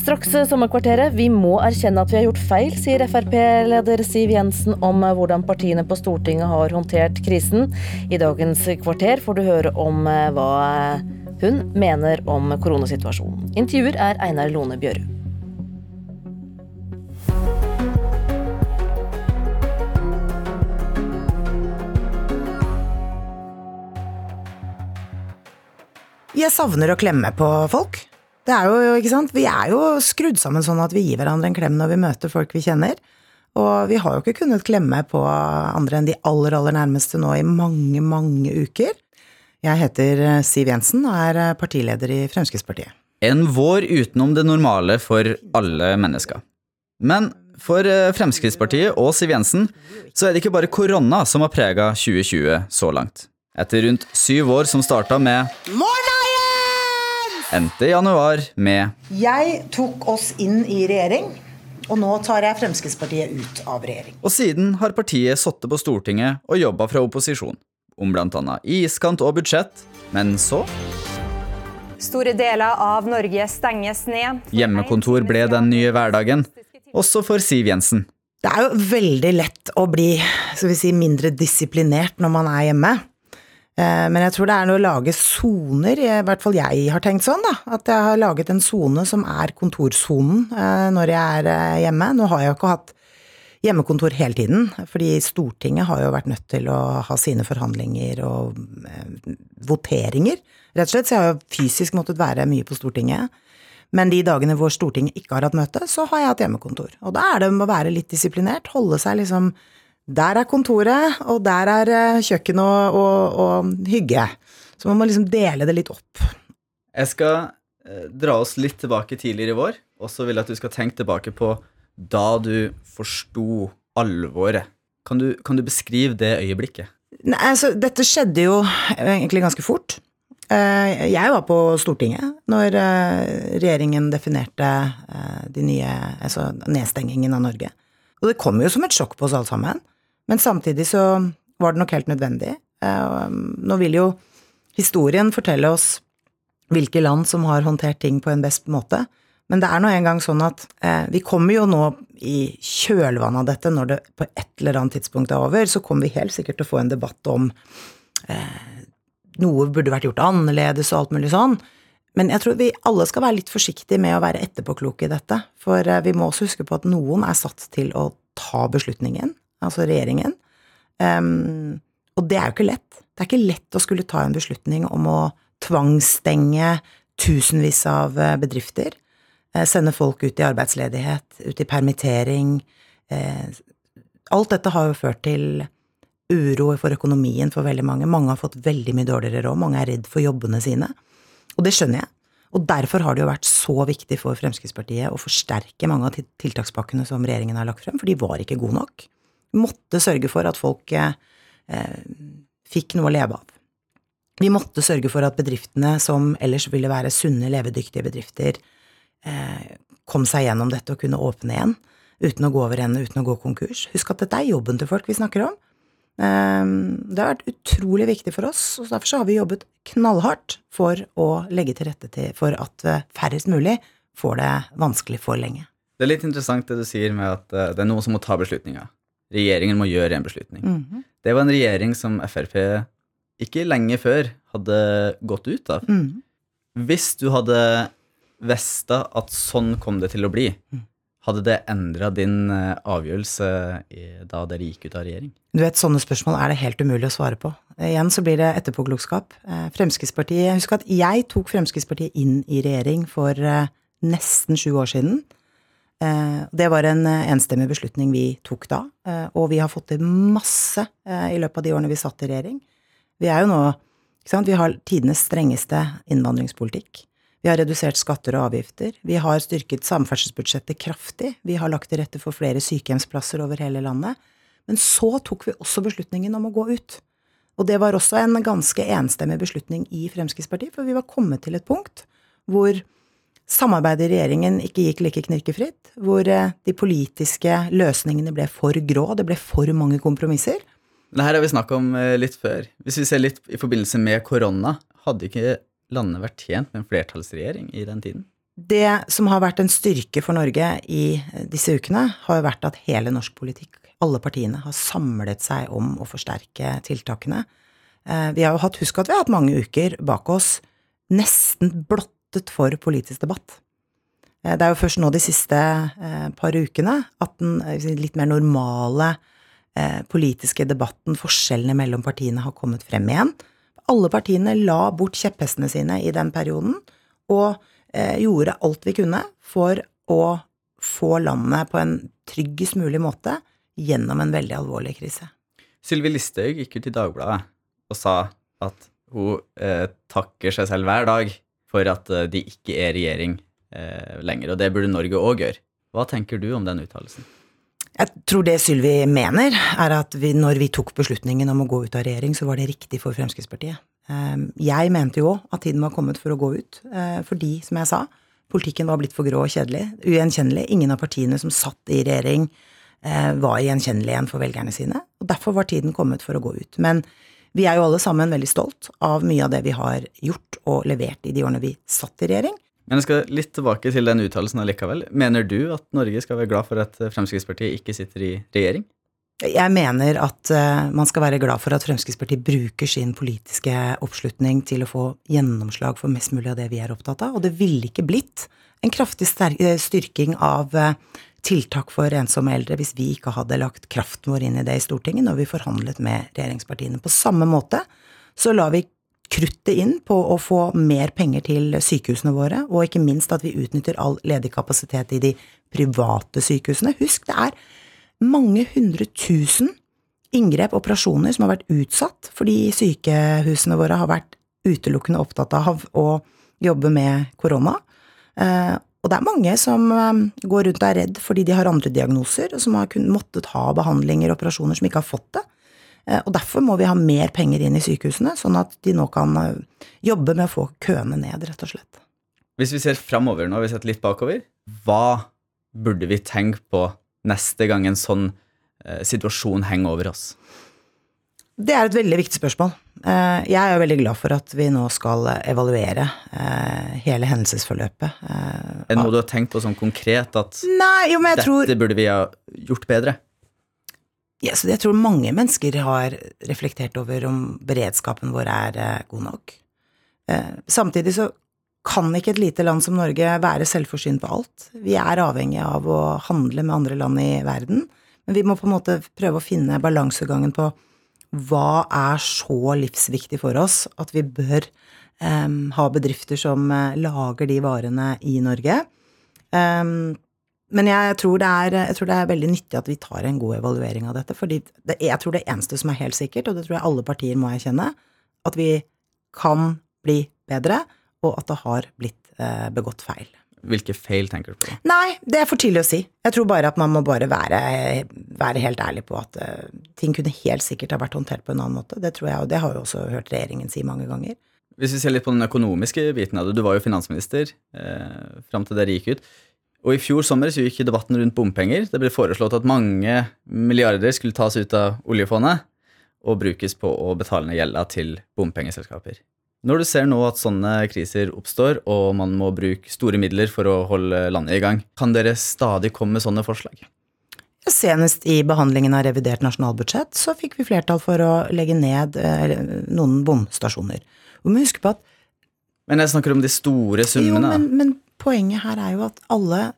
Straks sommerkvarteret. Vi må erkjenne at vi har gjort feil, sier Frp-leder Siv Jensen om hvordan partiene på Stortinget har håndtert krisen. I dagens kvarter får du høre om eh, hva hun mener om koronasituasjonen. Intervjuer er Einar Lone Bjørud. Jeg savner å klemme på folk. Det er jo, ikke sant, Vi er jo skrudd sammen sånn at vi gir hverandre en klem når vi møter folk vi kjenner. Og vi har jo ikke kunnet klemme på andre enn de aller, aller nærmeste nå i mange, mange uker. Jeg heter eh, Siv Jensen og er eh, partileder i Fremskrittspartiet. En vår utenom det normale for alle mennesker. Men for eh, Fremskrittspartiet og Siv Jensen så er det ikke bare korona som har prega 2020 så langt. Etter rundt syv år som starta med Morna! endte i januar med Jeg tok oss inn i regjering, og nå tar jeg Fremskrittspartiet ut av regjering. Og siden har partiet sittet på Stortinget og jobba fra opposisjon. Om bl.a. iskant og budsjett. Men så Store deler av Norge stenges ned. Hjemmekontor ble den nye hverdagen, også for Siv Jensen. Det er jo veldig lett å bli skal vi si, mindre disiplinert når man er hjemme. Eh, men jeg tror det er noe å lage soner, i hvert fall jeg har tenkt sånn, da. At jeg har laget en sone som er kontorsonen eh, når jeg er eh, hjemme. Nå har jeg jo ikke hatt hjemmekontor hele tiden, fordi Stortinget har jo vært nødt til å ha sine forhandlinger og voteringer, rett og slett. Så jeg har jo fysisk måttet være mye på Stortinget. Men de dagene hvor Stortinget ikke har hatt møte, så har jeg hatt hjemmekontor. Og da er det med å være litt disiplinert, holde seg liksom der er kontoret, og der er kjøkken kjøkkenet og, og, og, hygge. Så man må liksom dele det litt opp. Jeg skal eh, dra oss litt tilbake tidligere i vår, og så vil jeg at du skal tenke tilbake på da du forsto alvoret. Kan du, kan du beskrive det øyeblikket? Nei, altså, dette skjedde jo egentlig ganske fort. Eh, jeg var på Stortinget når regjeringen definerte de nye, altså nedstengingen av Norge. Og det kom jo som et sjokk på oss alle sammen. Men samtidig så var det nok helt nødvendig. Eh, nå vil jo historien fortelle oss hvilke land som har håndtert ting på en best måte. Men det er nå engang sånn at eh, vi kommer jo nå i kjølvannet av dette, når det på et eller annet tidspunkt er over, så kommer vi helt sikkert til å få en debatt om eh, noe burde vært gjort annerledes og alt mulig sånn. Men jeg tror vi alle skal være litt forsiktige med å være etterpåkloke i dette. For eh, vi må også huske på at noen er satt til å ta beslutningen, altså regjeringen. Um, og det er jo ikke lett. Det er ikke lett å skulle ta en beslutning om å tvangsstenge tusenvis av eh, bedrifter. Eh, sende folk ut i arbeidsledighet, ut i permittering. Alt dette har jo ført til uro for økonomien for veldig mange. Mange har fått veldig mye dårligere råd. Mange er redd for jobbene sine. Og det skjønner jeg. Og derfor har det jo vært så viktig for Fremskrittspartiet å forsterke mange av tiltakspakkene som regjeringen har lagt frem, for de var ikke gode nok. Vi måtte sørge for at folk eh, fikk noe å leve av. Vi måtte sørge for at bedriftene, som ellers ville være sunne, levedyktige bedrifter, eh, kom seg gjennom dette og kunne åpne igjen uten å gå over ende, uten å gå konkurs. Husk at dette er jobben til folk vi snakker om. Eh, det har vært utrolig viktig for oss, og derfor så har vi jobbet knallhardt for å legge til rette til for at eh, færrest mulig får det vanskelig for lenge. Det er litt interessant det du sier med at eh, det er noen som må ta beslutninger. Regjeringen må gjøre en beslutning. Mm -hmm. Det var en regjering som Frp ikke lenge før hadde gått ut av. Mm -hmm. Hvis du hadde visst at sånn kom det til å bli, mm. Hadde det endra din eh, avgjørelse da dere gikk ut av regjering? Du vet, Sånne spørsmål er det helt umulig å svare på. Igjen så blir det etterpåklokskap. Eh, Fremskrittspartiet, Husk at jeg tok Fremskrittspartiet inn i regjering for eh, nesten sju år siden. Det var en enstemmig beslutning vi tok da, og vi har fått til masse i løpet av de årene vi satt i regjering. Vi er jo nå ikke sant, Vi har tidenes strengeste innvandringspolitikk. Vi har redusert skatter og avgifter. Vi har styrket samferdselsbudsjettet kraftig. Vi har lagt til rette for flere sykehjemsplasser over hele landet. Men så tok vi også beslutningen om å gå ut. Og det var også en ganske enstemmig beslutning i Fremskrittspartiet, for vi var kommet til et punkt hvor samarbeidet i regjeringen ikke gikk like knirkefritt, hvor eh, de politiske løsningene ble for grå, det ble for mange kompromisser. Det her har vi snakka om eh, litt før. Hvis vi ser litt i forbindelse med korona, hadde ikke landet vært tjent med en flertallsregjering i den tiden? Det som har vært en styrke for Norge i disse ukene, har jo vært at hele norsk politikk, alle partiene, har samlet seg om å forsterke tiltakene. Eh, vi har jo hatt, Husk at vi har hatt mange uker bak oss nesten blottet for politisk debatt. Eh, det er jo først nå de siste eh, par ukene at den litt mer normale politiske debatten, forskjellene mellom partiene, har kommet frem igjen. Alle partiene la bort kjepphestene sine i den perioden, og eh, gjorde alt vi kunne for å få landet på en tryggest mulig måte gjennom en veldig alvorlig krise. Sylvi Listhaug gikk ut i Dagbladet og sa at hun eh, takker seg selv hver dag for at eh, de ikke er regjering eh, lenger, og det burde Norge òg gjøre. Hva tenker du om den uttalelsen? Jeg tror det Sylvi mener, er at vi, når vi tok beslutningen om å gå ut av regjering, så var det riktig for Fremskrittspartiet. Ehm, jeg mente jo at tiden var kommet for å gå ut, eh, fordi, som jeg sa, politikken var blitt for grå og kjedelig, ugjenkjennelig. Ingen av partiene som satt i regjering, eh, var gjenkjennelige igjen for velgerne sine. Og derfor var tiden kommet for å gå ut. Men vi er jo alle sammen veldig stolt av mye av det vi har gjort og levert i de årene vi satt i regjering. Men jeg skal litt tilbake til den uttalelsen allikevel. Mener du at Norge skal være glad for at Fremskrittspartiet ikke sitter i regjering? Jeg mener at uh, man skal være glad for at Fremskrittspartiet bruker sin politiske oppslutning til å få gjennomslag for mest mulig av det vi er opptatt av. Og det ville ikke blitt en kraftig eh, styrking av tiltak for ensomme eldre hvis vi ikke hadde lagt kraften vår inn i det i Stortinget når vi forhandlet med regjeringspartiene. På samme måte så la vi kruttet inn på å få mer penger til sykehusene våre, og ikke minst at vi utnytter all ledig kapasitet i de private sykehusene. Husk, det er mange hundre tusen inngrep, operasjoner, som har vært utsatt fordi sykehusene våre har vært utelukkende opptatt av å jobbe med korona. Eh, og det er mange som eh, går rundt og er redd fordi de har andre diagnoser, og som har måttet ha behandlinger og operasjoner som ikke har fått det. Eh, og derfor må vi ha mer penger inn i sykehusene, sånn at de nå kan eh, jobbe med å få køene ned, rett og slett. Hvis vi ser framover nå, vi setter litt bakover, hva burde vi tenke på neste gang en sånn eh, situasjon henger over oss? Det er et veldig viktig spørsmål. Jeg er veldig glad for at vi nå skal evaluere hele hendelsesforløpet. Er det noe du har tenkt på sånn konkret at Nei, jo, dette tror... burde vi ha gjort bedre? Ja, så jeg tror mange mennesker har reflektert over om beredskapen vår er eh, god nok. Eh, samtidig så kan ikke et lite land som Norge være selvforsynt på alt. Vi er avhengig av å handle med andre land i verden, men vi må på en måte prøve å finne balansegangen på hva er så livsviktig for oss at vi bør um, ha bedrifter som uh, lager de varene i Norge. Um, men jeg tror, er, jeg tror, det er, veldig nyttig at vi tar en god evaluering av dette. fordi det, jeg tror det eneste som er helt sikkert, og det tror jeg alle partier må erkjenne, at vi kan bli bedre, og at det har blitt eh, begått feil. Hvilke feil tenker du på? Nei, det er for tidlig å si. Jeg tror bare at man må bare være, være helt ærlig på at uh, ting kunne helt sikkert ha vært håndtert på en annen måte. Det tror jeg, og det har jo også hørt regjeringen si mange ganger. Hvis vi ser litt på den økonomiske biten av det, du var jo finansminister eh, fram til dere gikk ut. Og i fjor sommer så gikk debatten rundt bompenger. Det ble foreslått at mange milliarder skulle tas ut av oljefondet og brukes på å betale ned gjelda til bompengeselskaper. Når du ser nå at sånne kriser oppstår, og man må bruke store midler for å holde landet i gang, kan dere stadig komme med sånne forslag? Senest i behandlingen av revidert nasjonalbudsjett så fikk vi flertall for å legge ned eh, noen bomstasjoner. Vi må huske på at Men jeg snakker om de store summene. Jo, men, men poenget her er jo at alle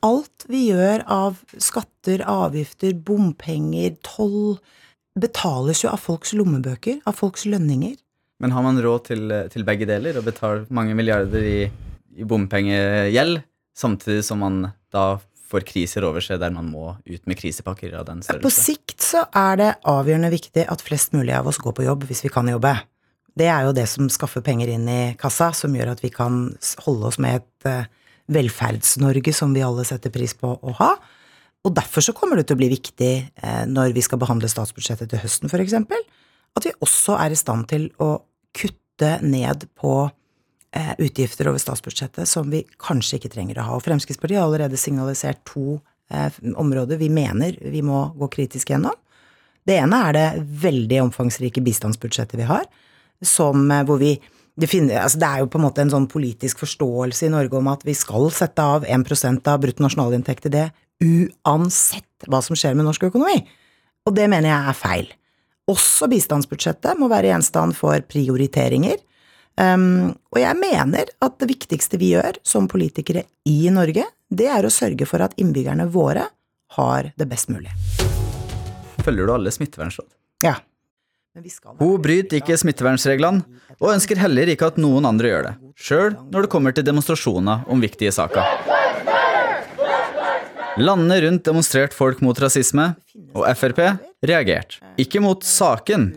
Alt vi gjør av skatter, avgifter, bompenger, toll, betales jo av folks lommebøker, av folks lønninger. Men har man råd til, til begge deler og betaler mange milliarder i, i bompengegjeld, samtidig som man da får kriser over seg der man må ut med krisepakker av den størrelse? På sikt så er det avgjørende viktig at flest mulig av oss går på jobb hvis vi kan jobbe. Det er jo det som skaffer penger inn i kassa, som gjør at vi kan holde oss med et eh, Velferds-Norge som vi alle setter pris på å ha. Og derfor så kommer det til å bli viktig eh, når vi skal behandle statsbudsjettet til høsten, f.eks., at vi også er i stand til å kutte ned på eh, utgifter over statsbudsjettet som vi kanskje ikke trenger å ha. Og Fremskrittspartiet har allerede signalisert to områder vi mener vi må gå kritisk gjennom. Det ene er det veldig omfangsrike bistandsbudsjettet vi har, som, hvor vi det, finner, altså det, er jo på en måte en sånn politisk forståelse i Norge om at vi skal sette av 1% av bruttonasjonalinntekt til det, uansett hva som skjer med norsk økonomi. Og det mener jeg er feil. Også bistandsbudsjettet må være gjenstand for prioriteringer. Um, og jeg mener at det viktigste vi gjør som politikere i Norge, det er å sørge for at innbyggerne våre har det best mulig. Følger du alle smittevernråd? Ja. Hun bryter ikke smittevernreglene, og ønsker heller ikke at noen andre gjør det, sjøl når det kommer til demonstrasjoner om viktige saker. Landene rundt demonstrerte folk mot rasisme, og Frp reagerte. Ikke mot saken,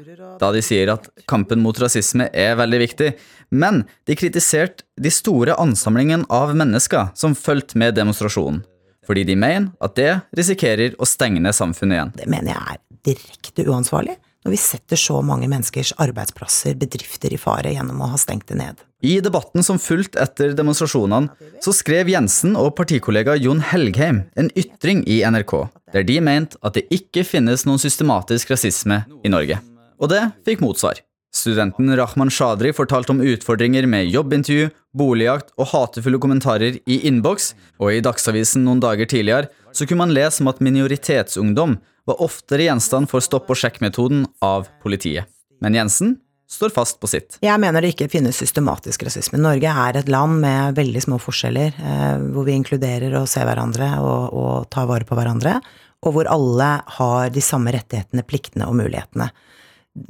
da de sier at kampen mot rasisme er veldig viktig, men de kritiserte de store ansamlingene av mennesker som fulgte med demonstrasjonen, fordi de mener at det risikerer å stenge ned samfunnet igjen. Det mener jeg er direkte uansvarlig når vi setter så mange menneskers arbeidsplasser, bedrifter, i fare gjennom å ha stengt det ned. I debatten som fulgte etter demonstrasjonene, så skrev Jensen og partikollega Jon Helgheim en ytring i NRK, der de mente at det ikke finnes noen systematisk rasisme i Norge. Og det fikk motsvar. Studenten Rahman Shadri fortalte om utfordringer med jobbintervju, boligjakt og hatefulle kommentarer i innboks, og i Dagsavisen noen dager tidligere så kunne man lese om at minoritetsungdom var oftere gjenstand for stopp-og-sjekk-metoden av politiet. Men Jensen står fast på sitt. Jeg mener det ikke finnes systematisk rasisme. Norge er et land med veldig små forskjeller, eh, hvor vi inkluderer og ser hverandre og, og tar vare på hverandre, og hvor alle har de samme rettighetene, pliktene og mulighetene.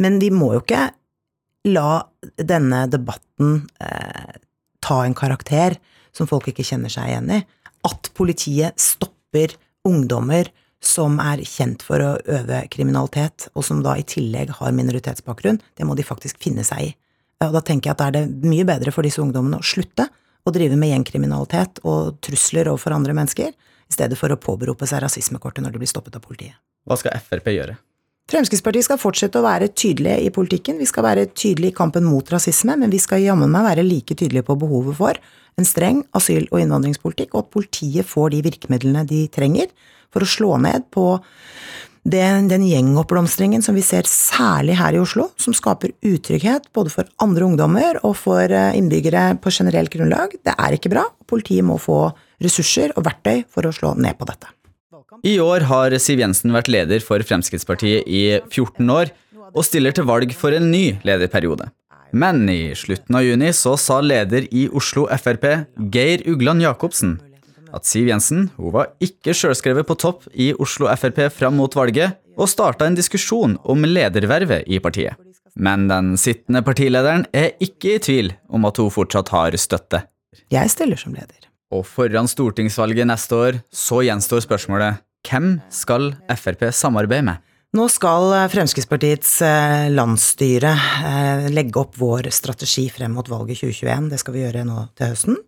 Men vi må jo ikke la denne debatten eh, ta en karakter som folk ikke kjenner seg igjen i. At politiet stopper ungdommer som er kjent for å øve kriminalitet, og som da i tillegg har minoritetsbakgrunn, det må de faktisk finne seg i. Og da tenker jeg at da er det mye bedre for disse ungdommene å slutte å drive med gjengkriminalitet og trusler overfor andre mennesker, i stedet for å påberope seg rasismekortet når de blir stoppet av politiet. Hva skal Frp gjøre? Fremskrittspartiet skal fortsette å være tydelige i politikken. Vi skal være tydelige i kampen mot rasisme, men vi skal jammen meg være like tydelige på behovet for en streng asyl- og innvandringspolitikk, og at politiet får de virkemidlene de trenger for å slå ned på den, den gjengoppblomstringen som vi ser særlig her i Oslo, som skaper utrygghet både for andre ungdommer og for eh, innbyggere på generelt grunnlag. Det er ikke bra. Politiet må få ressurser og verktøy for å slå ned på dette. I år har Siv Jensen vært leder for Fremskrittspartiet i 14 år, og stiller til valg for en ny lederperiode. Men i slutten av juni så sa leder i Oslo Frp, Geir Ugland Jacobsen, at Siv Jensen hun var ikke sjølskrevet på topp i Oslo Frp fram mot valget, og starta en diskusjon om ledervervet i partiet. Men den sittende partilederen er ikke i tvil om at hun fortsatt har støtte. Jeg stiller som leder. Og foran stortingsvalget neste år så gjenstår spørsmålet hvem skal Frp samarbeide med? Nå skal eh, Fremskrittspartiets eh, landsstyre eh, legge opp vår strategi frem mot valget 2021. Det skal vi gjøre nå til høsten.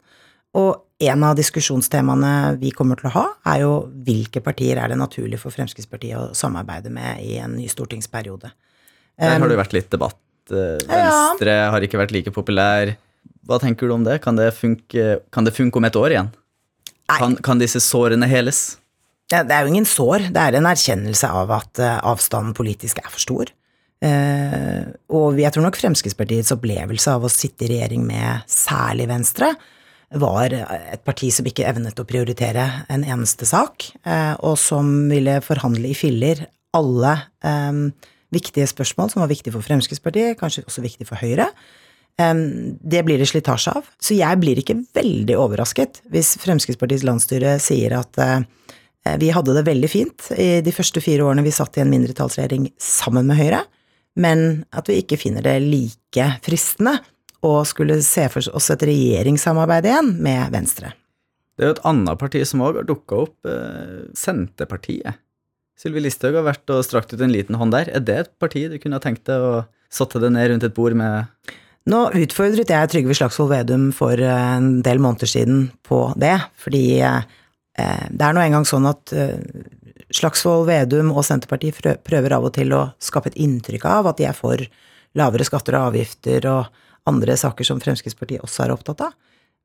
Og en av diskusjonstemaene vi kommer til å ha, er jo hvilke partier er det naturlig for Fremskrittspartiet å samarbeide med i en ny stortingsperiode. Der har det vært litt debatt. Venstre har ikke vært like populær. Hva tenker du om det? Kan det funke, kan det funke om et år igjen? Kan, kan disse sårene heles? Det, det er jo ingen sår, det er en erkjennelse av at uh, avstanden politisk er for stor. Uh, og jeg tror nok Fremskrittspartiets opplevelse av å sitte i regjering med særlig Venstre, var et parti som ikke evnet å prioritere en eneste sak, uh, og som ville forhandle i filler alle um, viktige spørsmål som var viktige for Fremskrittspartiet, kanskje også viktige for Høyre. Det blir det slitasje av. Så jeg blir ikke veldig overrasket hvis Fremskrittspartiets landsstyre sier at vi hadde det veldig fint i de første fire årene vi satt i en mindretallsregjering sammen med Høyre, men at vi ikke finner det like fristende å skulle se for oss et regjeringssamarbeid igjen med Venstre. Det er jo et annet parti som òg har dukka opp, eh, Senterpartiet. Sylvi Listhaug har vært og strakt ut en liten hånd der. Er det et parti du kunne ha tenkt deg å satte deg ned rundt et bord med Nå utfordret jeg Trygve Slagsvold Vedum for en del måneder siden på det, fordi det er nå engang sånn at Slagsvold Vedum og Senterpartiet prøver av og til å skape et inntrykk av at de er for lavere skatter og avgifter og andre saker som Fremskrittspartiet også er opptatt av.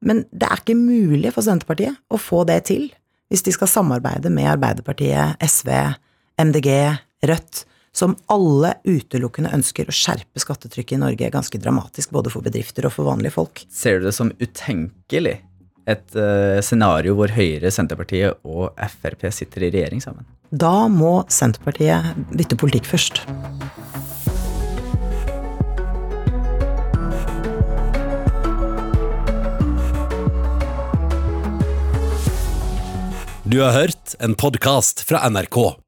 Men det er ikke mulig for Senterpartiet å få det til hvis de skal samarbeide med Arbeiderpartiet, SV, MDG, Rødt, som alle utelukkende ønsker å skjerpe skattetrykket i Norge ganske dramatisk, både for bedrifter og for vanlige folk. Ser du det som utenkelig? et uh, scenario hvor Høyre, Senterpartiet og Frp sitter i regjering sammen? Da må Senterpartiet bytte politikk først. Du har hørt en podkast fra NRK.